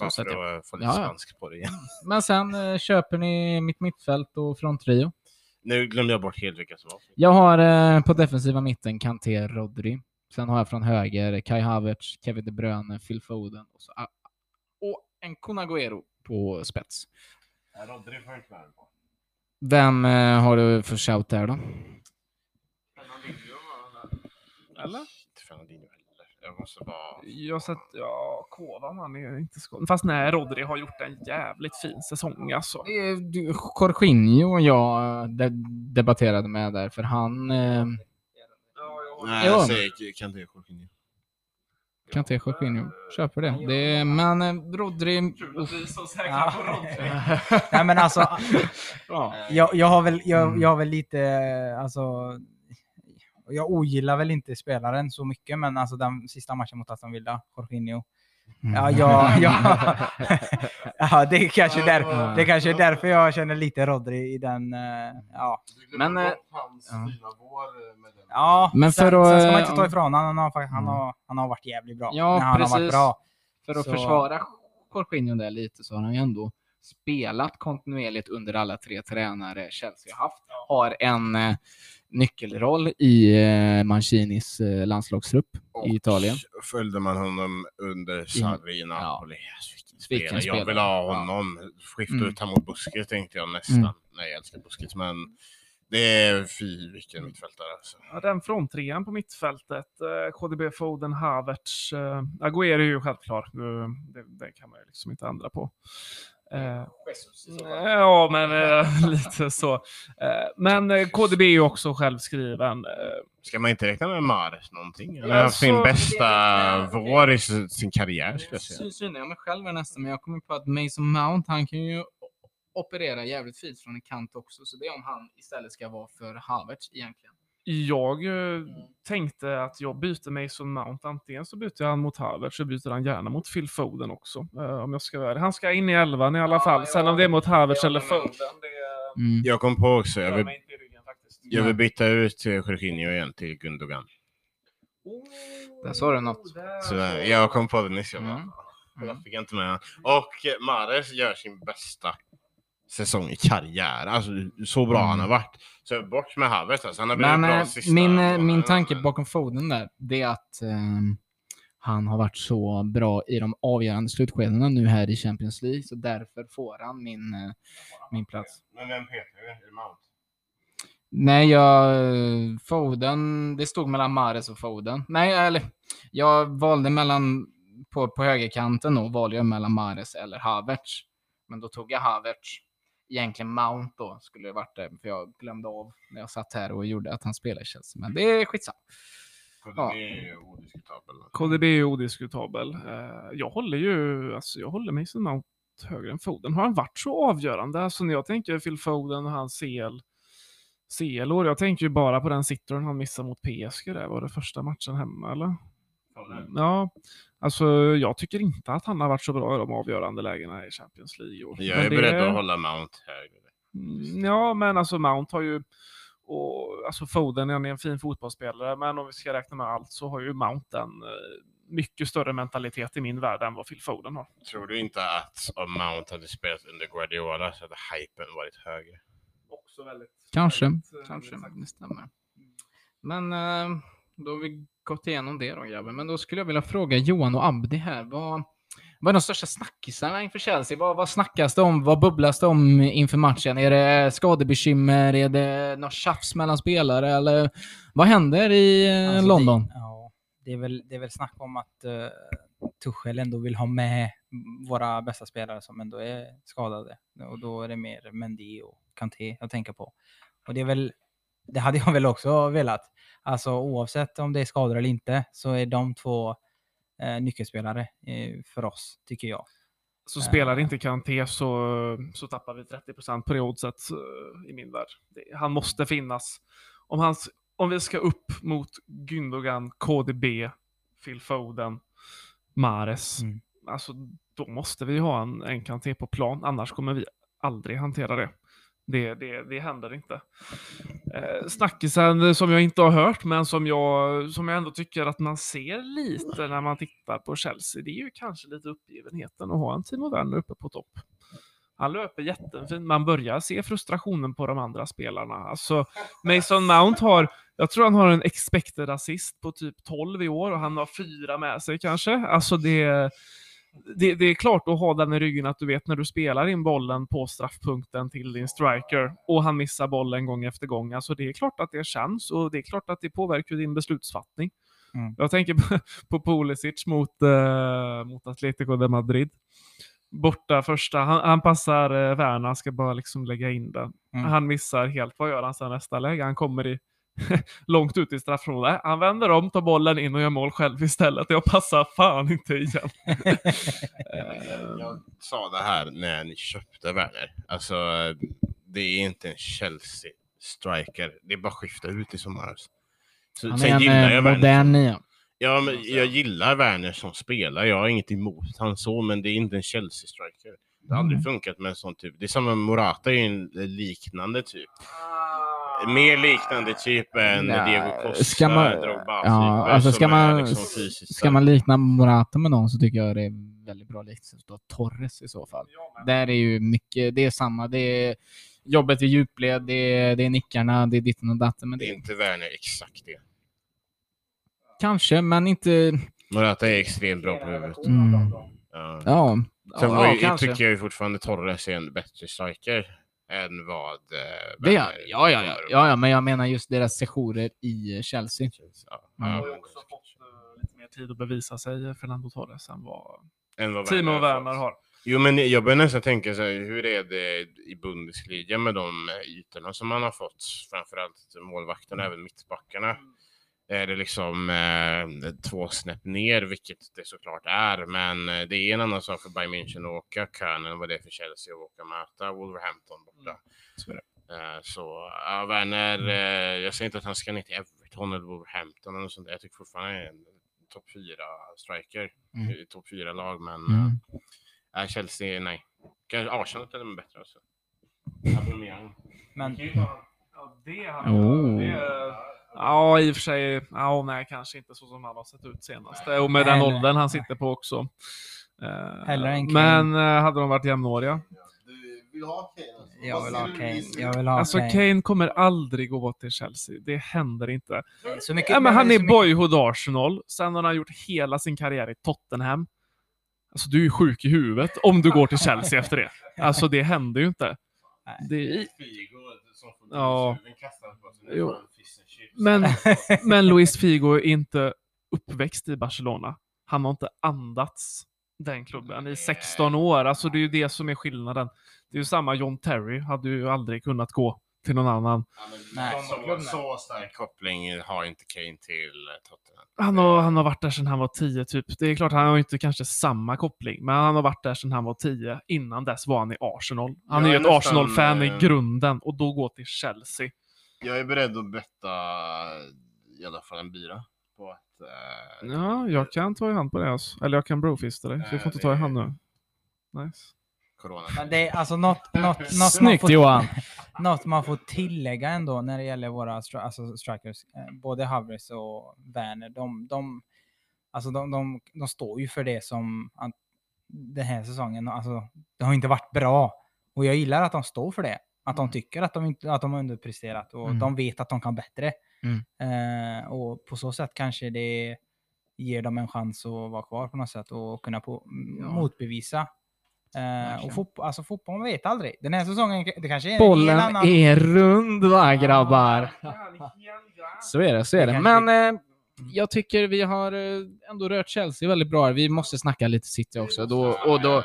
Bara Så för sätter att få lite Ja, ja. spansk på det igen. Men sen eh, köper ni mitt mittfält och fronttrio. Nu glömde jag bort helt vilka som var. Jag har eh, på defensiva mitten Kanté, Rodri. Sen har jag från höger Kai Havertz, Kevin De Bruyne, Phil Foden och, så, ah, en Kun Agüero på spets. Rodri får inte med på. Vem eh, har du för shout där då? Eller? Inte Fernandinho heller. Jag måste bara... Jag sett, ja, Kovan han är inte skadad. Fast nej, Rodri har gjort en jävligt fin säsong alltså. Det är du, Jorginho och jag eh, de, debatterade med där, för han eh, Nej, jag säger Kanté Jorginho. Kanté, Jorginho, köper det. det är, men eh, Rodri... Kul att vi är så säkra Ja. på Rodri. Nej men alltså, Ja. jag, jag, har väl, jag, Mm. jag har väl lite, alltså, jag ogillar väl inte spelaren så mycket, men alltså den sista matchen mot Aston Villa, Jorginho. Mm. Ja, ja, ja. ja det, är kanske där, det är kanske är därför jag känner lite Rodri i den, eh, ja. Men, eh, ja. Men sen, för att, sen ska man eh, inte ta ifrån han, han har, han Mm. har, han har varit jävligt bra. Ja, han har varit precis. bra. För att Så- försvara Jorginho där lite så har han ju ändå spelat kontinuerligt under alla tre tränare Chelsea har haft. Har en eh, nyckelroll i eh, Mancinis eh, landslagstrupp i Italien. Och följde man honom under Sarri i Napoli. Spelare. Jag vill ha Ja. honom. Skifta Mm. ut honom mot Busquets tänkte jag nästan. Mm. Nej, jag älskar Busquets, men det är fy vilken mittfältare alltså. Ja, den fronttrean på mittfältet, eh, KDB, Foden, Havertz, eh, Agüero är ju självklar. Det, det kan man ju liksom inte ändra på. Eh, ja, men eh, lite så. Eh, men eh, KDB är ju också självskriven. Eh, Ska man inte räkna med Mahrez någonting? Han har haft sin bästa vår i sin karriär skulle jag säga. Jag mig själv här nästan, men jag kommer på att Mason Mount, han kan ju operera jävligt fint från en kant också. Så det är om han istället ska vara för Havertz egentligen. Jag eh, tänkte att jag byter Mason Mount. Antingen så byter jag han mot Havertz, så byter han gärna mot Phil Foden också. eh, om jag ska vara. Han ska in i elvan i alla Ja, fall. Sen om det är mot Havertz eller. Foden, det Mm. Jag kom på också, jag vill, ryggen jag vill byta ut eh, Jorginho igen till Gundogan. Där sa du något. Så jag kom på det nyss. Jag bara, Mm. Jag fick inte med. Och Mahrez gör sin bästa säsong i karriär. Alltså så bra han har varit. Så bort med Havertz alltså. Han har blivit Men bra eh, sista min, eh, min tanke bakom Foden där, det är att ehm, han har varit så bra i de avgörande slutskedena nu här i Champions League, så därför får han min, eh, min plats. Men vem petar du? Mount? Nej, jag... Foden, det stod mellan Mares och Foden. Nej, eller jag valde mellan, på, på högerkanten då, valde jag mellan Mares eller Havertz. Men då tog jag Havertz. Egentligen Mount då, skulle det varit det, för jag glömde av när jag satt här och gjorde att han spelade i Chelsea. Men det är skitsamma. För Ja. Det är ju odiskutabel. KDB är odiskutabel. Eh, jag håller ju, alltså jag håller Mason Mount högre än Foden. Har han varit så avgörande? Alltså när jag tänker Phil Foden och hans CL, CL-år, jag tänker ju bara på den sittern han missade mot PSG där. Var det första matchen hemma eller? Ja, alltså jag tycker inte att han har varit så bra i de avgörande lägena i Champions League. Jag Men är det- beredd att hålla Mount högre. Mm, Ja, men alltså Mount har ju och alltså Foden är en fin fotbollsspelare, men om vi ska räkna med allt så har ju Mount en eh, mycket större mentalitet i min värld än vad Phil Foden har. Tror du inte att om Mount hade spelat under Guardiola så hade hypen varit högre? Också väldigt, Kanske, väldigt, eh, kanske. väldigt. Det stämmer. Men eh, då har vi gått igenom det då grabben. Men då skulle jag vilja fråga Johan och Abdi här. Vad, vad är de största snackisarna inför Chelsea? Vad, vad snackas det om? Vad bubblas det om inför matchen? Är det skadebekymmer? Är det något tjafs mellan spelare? Eller vad händer i eh, Alltså, London? Det, ja, det, är väl, det är väl snack om att uh, Tuchel ändå vill ha med våra bästa spelare som ändå är skadade. Och då är det mer Mendy och Kanté jag tänker på. Och det är väl, det hade jag väl också velat. Alltså oavsett om det är skador eller inte så är de två eh, nyckelspelare eh, för oss, tycker jag. Så spelar inte Kanté så, så tappar vi 30% på det oddset eh, i min värld. Det, han måste finnas. Om, hans, om vi ska upp mot Gündogan, KDB, Phil Foden, Mares, Mm. alltså då måste vi ha en, en Kanté på plan, annars kommer vi aldrig hantera det. Det, det, det händer inte. Eh, snackisen som jag inte har hört, men som jag, som jag ändå tycker att man ser lite när man tittar på Chelsea, det är ju kanske lite uppgivenheten att ha en Timo Werner uppe på topp. Han löper jättefint, man börjar se frustrationen på de andra spelarna. Alltså, Mason Mount har, jag tror han har en expected assist på typ 12 i år och han har fyra med sig kanske. Alltså det, det, det är klart att ha den i ryggen att du vet när du spelar in bollen på straffpunkten till din striker och han missar bollen gång efter gång. Alltså det är klart att det känns och det är klart att det påverkar din beslutsfattning. Mm. Jag tänker på, på Pulisic mot, eh, mot Atletico de Madrid. Borta första, han, han passar eh, Werner, ska bara liksom lägga in den. Mm. Han missar helt, vad gör han sen nästa läge? Han kommer i långt ut i straffområdet. Han vänder om, tar bollen in och gör mål själv istället. Jag passar fan inte igen. Eh, Jag sa det här när ni köpte Werner. Alltså, det är inte en Chelsea-striker. Det är bara att skifta ut i sommar. Så, Han sen är en gillar eh, jag Werner. modern nia. Ja, men jag gillar Werner som spelare. Jag har inget emot han så, men det är inte en Chelsea-striker. Det har aldrig funkat med en sån typ. Det är samma Morata är ju en liknande typ. Mer liknande typ än Nej, Diego Costa, ska man- Drogba. Ja, alltså som ska man, liksom ska man likna Morata med någon så tycker jag det är väldigt bra liknelse Torres i så fall. Där är ju mycket, det är samma. Det är jobbet vid djupled, det är, det är nickarna, det är ditten och datten. Men Det det är inte Werner exakt det. kanske, men inte... Morata är extremt bra på huvudet. Mm. Ja. Ja, Sen ja, ju, kanske. tycker jag ju fortfarande Torres är en bättre striker än vad eh, Det ja, ja, ja, ja, ja, men jag menar just deras sessioner i Chelsea. Ja, Mm. ja, har ju också fått eh, lite mer tid att bevisa sig, Fernando Torres, än vad än vad Timo har Werner har. Jo, men jag börjar nästan tänka så här, hur är det i Bundesliga med de eh, ytorna som man har fått? Framförallt målvakterna, även mittbackarna. Är det liksom eh, två snäpp ner, vilket det såklart är, men eh, det är en annan sak för Bayern München att åka Köln än vad det är för Chelsea att åka och möta Wolverhampton borta. Så är Eh, så ja, Werner, eh, jag säger inte att han ska ner till Everton eller Wolverhampton eller något sånt. Jag tycker fortfarande han är en topp fyra striker Mm. i topp fyra lag, men Mm. äh, Chelsea, nej. Kanske Arsenal är bättre också. Men Ja, det hade Oh. det, Ja, i och för sig. Ja, nej, kanske inte så som han har sett ut senast. Och med den Nej, nej. åldern han sitter på också. Eh, men eh, hade de varit jämnåriga? Vill ha Kane? alltså? jag vill ha Kane. Jag vill ha Alltså Kane. Kane kommer aldrig gå till Chelsea. Det händer inte. Så mycket, Ja, men han är mycket- boyhood Arsenal. Sen har han gjort hela sin karriär i Tottenham. Alltså du är ju sjuk i huvudet om du går till Chelsea efter det. Alltså det händer ju inte. Nej. Det är, Ja. Jo. Men, men Luis Figo är inte uppväxt i Barcelona. Han har inte andats den klubben i 16 år. Alltså det är ju det som är skillnaden. Det är ju samma John Terry hade ju aldrig kunnat gå till någon annan. Ja, men Nej. så, så stark koppling har inte Kane till eh, Tottenham. Han har, han har varit där sedan han var 10 typ. Det är klart, han har ju inte kanske samma koppling, men han har varit där sedan han var 10. Innan dess var han i Arsenal. Han är ju ett Arsenal-fan i eh, grunden och då gå till Chelsea. Jag är beredd att betta i alla fall en bira på att... eh, Ja, jag kan ta i hand på det alltså. Eller jag kan brofista dig, så vi får inte ta i hand nu. Nice. Corona. Men det är alltså något, något, något, man Snyggt får, Johan! något man får tillägga ändå när det gäller våra stri- alltså strikers. eh, Både Havertz och Werner. De, de, alltså de, de, de står ju för det som den här säsongen, alltså, det har inte varit bra. Och jag gillar att de står för det. Att de tycker att de, inte, att de har underpresterat och Mm. de vet att de kan bättre. Mm. Eh, och på så sätt kanske det ger dem en chans att vara kvar på något sätt och kunna på, Ja. motbevisa. Eh, och fotboll, alltså fotboll, man vet aldrig. Den här säsongen, det kanske är en hel Bollen annan... är rund va grabbar? Så är det, så är Det det. Men eh, jag tycker vi har eh, ändå rört Chelsea väldigt bra. Vi måste snacka lite City också. Då, och, då,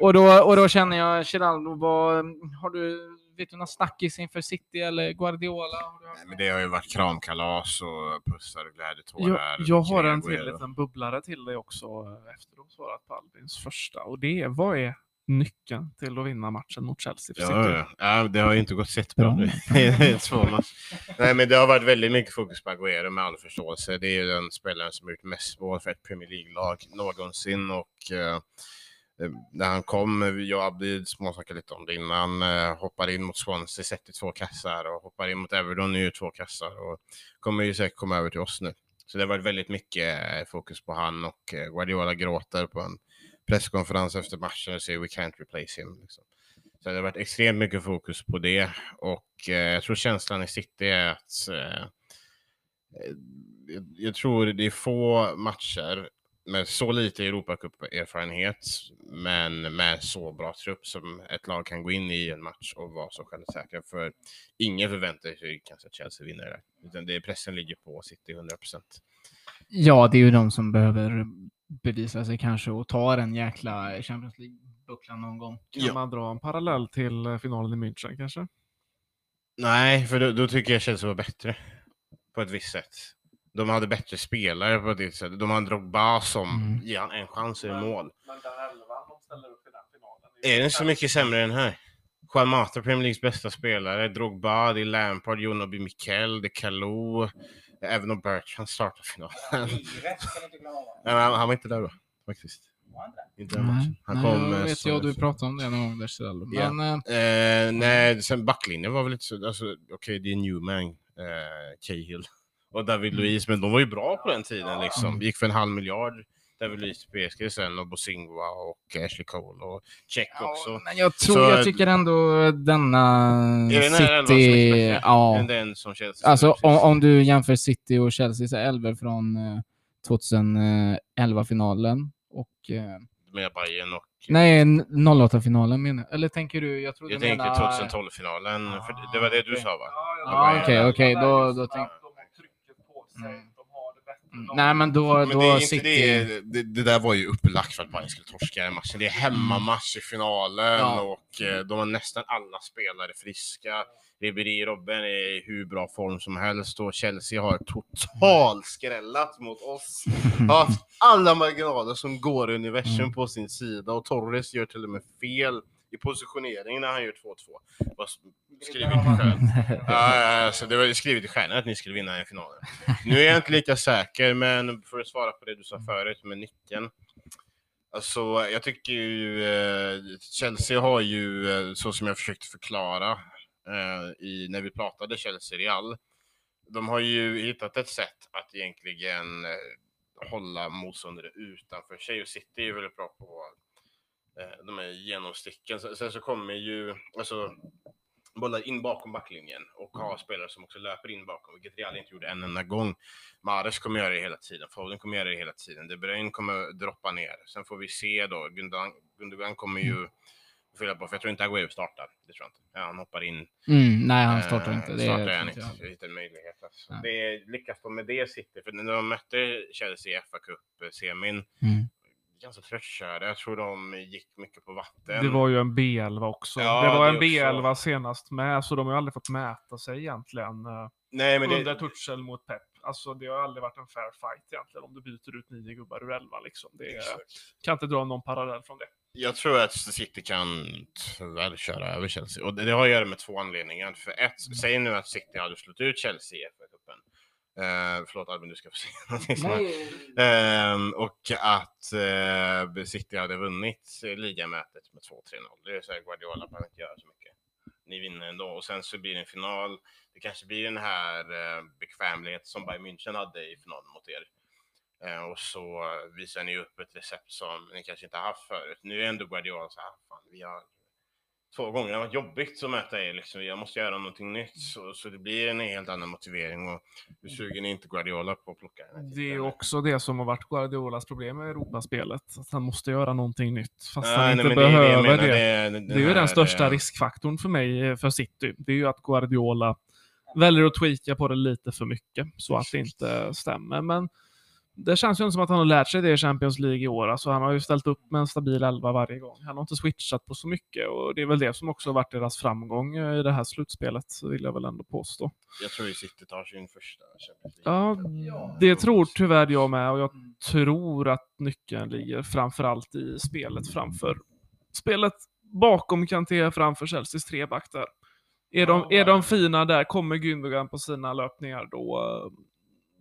och, då, och då känner jag, Geraldo, vad, har du, vet du någon snackis inför City eller Guardiola? Nej, men det har ju varit kramkalas och pussar och glädjetårar. Jag, jag har en till liten bubblare till dig också eh, efter att ha svarat på Albins första. Och det är, vad är nyckeln till att vinna matchen mot Chelsea för Ja, City? ja. ja, det har ju inte gått sett bra nu. Nej, men det har varit väldigt mycket fokus på Agüero med all förståelse. Det är ju den spelaren som har gjort mest mål för ett Premier League-lag någonsin och eh, Ehm, när han kom, eh, jag och Abdi småsnackade lite om det innan, eh, hoppar in mot Swansea, sätter två kassar och hoppar in mot Everton, gör två kassar och kommer ju säkert komma över till oss nu. Så det har varit väldigt mycket eh, fokus på han och eh, Guardiola gråter på en presskonferens efter matchen och säger we can't replace him. Liksom. Så det har varit extremt mycket fokus på det och eh, jag tror känslan i City är att eh, eh jag, jag tror det är få matcher med så lite Europacup-erfarenhet men med så bra trupp som ett lag kan gå in i en match och vara så självsäkra. För ingen förväntar sig kanske att Chelsea vinner det. Utan det, pressen ligger på City 100%. Ja, det är ju de som behöver bevisa sig kanske och ta en jäkla Champions League-bucklan någon gång. Kan Ja. man dra en parallell till eh, finalen i München kanske? Nej, för då, då tycker jag Chelsea var bättre. På ett visst sätt. De hade bättre spelare på ett visst sätt. De hade Drogba som Mm. ger en chans i mål. Men den elvan de ställer upp i den finalen. Är den så mycket sämre än här? Juan Mata, Premier Leagues bästa spelare. Drogba, det är Lampard, Jonobi Mikel, det är Kalou. Även om Bertrand startar finalen. Nej, men han, han var inte där då, faktiskt. Inte den matchen. Han Nej, kom... jag eh, vet jag du pratade om det någon gång där. Men eh, Eh, nej, sen backlinjen var väl lite så, alltså, okej det är Newman, eh, Cahill och David. Luiz, men de var ju bra på den tiden liksom. Mm. Gick för en halv miljard. David Luiz till PSG sen och Bosingwa och Ashley Cole och Check också. men jag tror, Så- jag tycker ändå denna Är den är City, bättre ja. än den som Chelsea Alltså om, om du jämför City och Chelseas elver från eh, 2011-finalen och... Eh, Med Bayern och... nej, 08-finalen menar jag. Eller tänker du? Jag tror Jag du tänker menar... 2012-finalen, för det var det du sa va? Ja, okej, okej, då- då tänk- De har trycket på sig, Mm. de har det bättre. Mm, de- Nej, men då, Men då det, är inte City... det, det, det där var ju upplagt för att Bayern skulle torska den matchen. Det är hemmamatch i finalen Ja. och eh, de har nästan alla spelare friska. Ribéry Robben är i hur bra form som helst och Chelsea har totalskrällat mot oss. Har haft alla marginaler som går i universum Mm. på sin sida och Torres gör till och med fel i positionering när han gör 2-2. Vad Skriv inte själv. Ja, ja, alltså, det var skrivet i stjärnan att ni skulle vinna i finalen. Nu är jag inte lika säker, men för att svara på det du sa förut med nyckeln. Alltså, jag tycker ju eh, Chelsea har ju, eh, så som jag försökte förklara eh, i, när vi pratade Chelsea-Real, de har ju hittat ett sätt att egentligen eh, hålla motståndare utanför sig och City är ju väldigt bra på de här genomsticken. Sen, så kommer ju, alltså bollar in bakom backlinjen och ha spelare som också löper in bakom, vilket Real inte gjorde en enda gång. Mahrez kommer göra det hela tiden, Foden kommer göra det hela tiden, De Bruyne kommer droppa ner. Sen får vi se då, Gundogan, Gundogan kommer ju fylla på, för jag tror inte Aguero startar. Det tror jag inte. Ja, han hoppar in. Mm, nej, han startar Eh, inte. Det startar han inte. Det är en möjlighet. Alltså. Ja. Det lyckas de med det City, för när de mötte Chelsea i FA Cup-semin, Mm. Ganska tröttkörda. Jag tror de gick mycket på vatten. Det var ju en B11 också. Ja, det var en det också. B11 senast med, så de har ju aldrig fått mäta sig egentligen. eh, Nej, men under det, Tuchel mot Pep. Alltså det har aldrig varit en fair fight egentligen om du byter ut nio gubbar ur elva liksom. Det är, kan inte dra någon parallell från det. Jag tror att City kan tyvärr köra över Chelsea. Och det, det har att göra med två anledningar. För ett, säg nu att City hade slått ut Chelsea i Uh, förlåt Albin, du ska få säga någonting. snart. Ehm, och att eh, City hade vunnit eh, ligamötet med 2-3-0. Det är så här, Guardiola behöver inte göra så mycket. Ni vinner ändå. Och sen så blir det en final. Det kanske blir den här eh, bekvämlighet som Bayern München hade i finalen mot er. Eh, och så visar ni upp ett recept som ni kanske inte har haft förut. Nu är ändå Guardiola så här, fan, vi har två gånger det har varit jobbigt att möta er. Liksom. Jag måste göra någonting nytt. Så, så det blir en helt annan motivering. Och hur sugen är inte Guardiola på att plocka den Det är också det som har varit Guardiolas problem med Europaspelet. Att han måste göra någonting nytt. Fast Nej, han nej, inte det är det behöver menar, det. är Det är ju den största riskfaktorn för mig eh, för City. Det är ju att Guardiola väljer att tweaka på det lite för mycket så att det inte stämmer. Men det känns ju inte som att han har lärt sig det i Champions League i år. Alltså han har ju ställt upp med en stabil elva varje gång. Han har inte switchat på så mycket och det är väl det som också har varit deras framgång eh, i det här slutspelet, vill jag väl ändå påstå. Jag tror ju City tar sin första Champions League. Ja, det tror tyvärr jag med och jag tror att nyckeln ligger framförallt i spelet framför spelet bakom Kanté framför Chelseas treback där. Är de, är de fina där, kommer Gündogan på sina löpningar, då,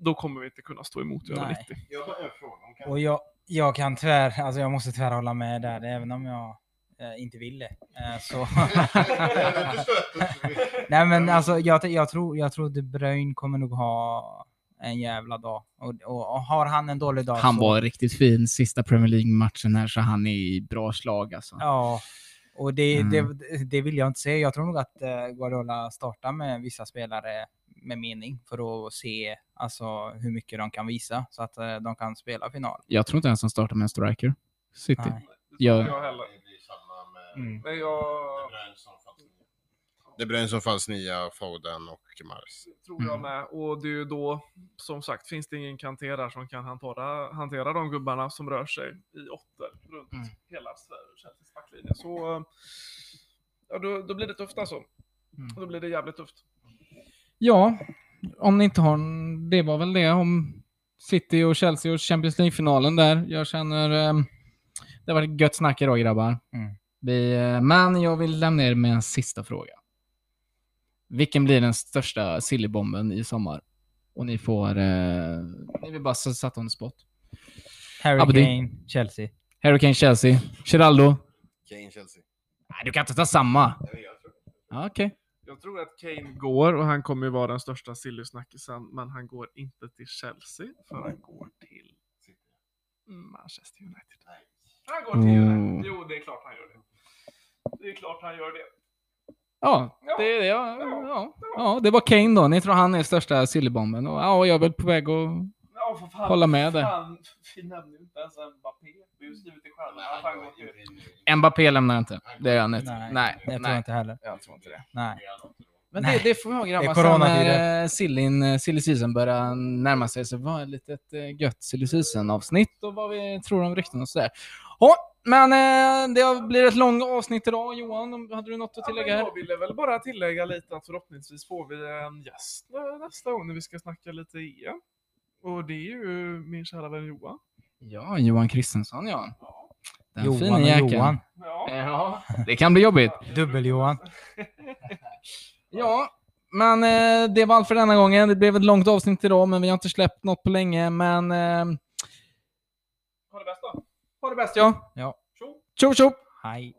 då kommer vi inte kunna stå emot över Nej. 90. Jag har en fråga. Om kan... Och jag, jag kan tyvärr, alltså jag måste tyvärr hålla med där, även om jag eh, inte ville. Eh, så. Nej men alltså jag, jag, tror, jag tror De Bruyne kommer nog ha en jävla dag. Och, och, och har han en dålig dag Han så... var riktigt fin sista Premier League-matchen här, så han är i bra slag alltså. Ja, och det, Mm. det, det vill jag inte säga. Jag tror nog att eh, Guardiola startar med vissa spelare med mening för att se alltså, hur mycket de kan visa så att eh, de kan spela final. Jag tror inte ens han startar med en striker. City. Nej. Ja. Jag heller. Mm. Men jag De Bruyne som falsk nia, Foden och Mars. tror jag med. Och det är ju då, som sagt, finns det ingen Kanté där som kan hantera, hantera de gubbarna som rör sig i åtter runt Mm. hela Chelseas backlinje. Så eh, ja, då, då blir det tufft alltså. Mm. Då blir det jävligt tufft. Ja, om ni inte har... Det var väl det om City och Chelsea och Champions League-finalen där. Jag känner... Eh, det har varit gött snack idag grabbar. Mm. Vi, eh, men jag vill lämna er med en sista fråga. Vilken blir den största sillybomben i sommar? Och ni får... Eh, ni vill bara sätta on the spot. Harry. Kane, Chelsea. Harry Kane, Chelsea. Geraldo? Kane, Chelsea. Nej, du kan inte ta samma. Ja, Okej. Jag tror att Kane går och han kommer ju vara den största silly-snackisen, men han går inte till Chelsea, för han går till Manchester United. Han går till Mm. Jo, det är klart han gör det. Det är klart han gör det. Ja, det, det, ja, ja, ja, det var Kane då. Ni tror han är största sillybomben. Och, ja, jag är väl på väg att Ja, för fan. hålla med. Fan, vi nämner ju inte ens Mbappé. Vi har skrivit i stjärnorna. Han har fan gått ut. Mbappé lämnar inte. Det gör han inte. Nej, Nej, det tror nej. jag inte heller. Jag tror inte det. Nej. Men det, det får vi ha grabbar. Det Sen sillin, eh, silly season börjar närma sig så var det lite ett eh, gött silly season avsnitt och vad vi tror om rykten och sådär. Ja, men eh, det blir ett långt avsnitt idag. Johan, hade du något att tillägga Ja, jag ville väl bara tillägga lite att förhoppningsvis får vi en gäst eh, nästa gång när vi ska snacka lite EM. Och det är ju min kära vän Johan. Ja, Johan Kristensson ja. Den Johan fina och jäkeln. Johan. Ja. Ja, det kan bli jobbigt. Dubbel-Johan. Ja, men eh, det var allt för denna gången. Det blev ett långt avsnitt idag, men vi har inte släppt något på länge. Men eh, Ha det bäst då. ha det bäst ja. Ja. Tjo! Tjo tjo! Hej.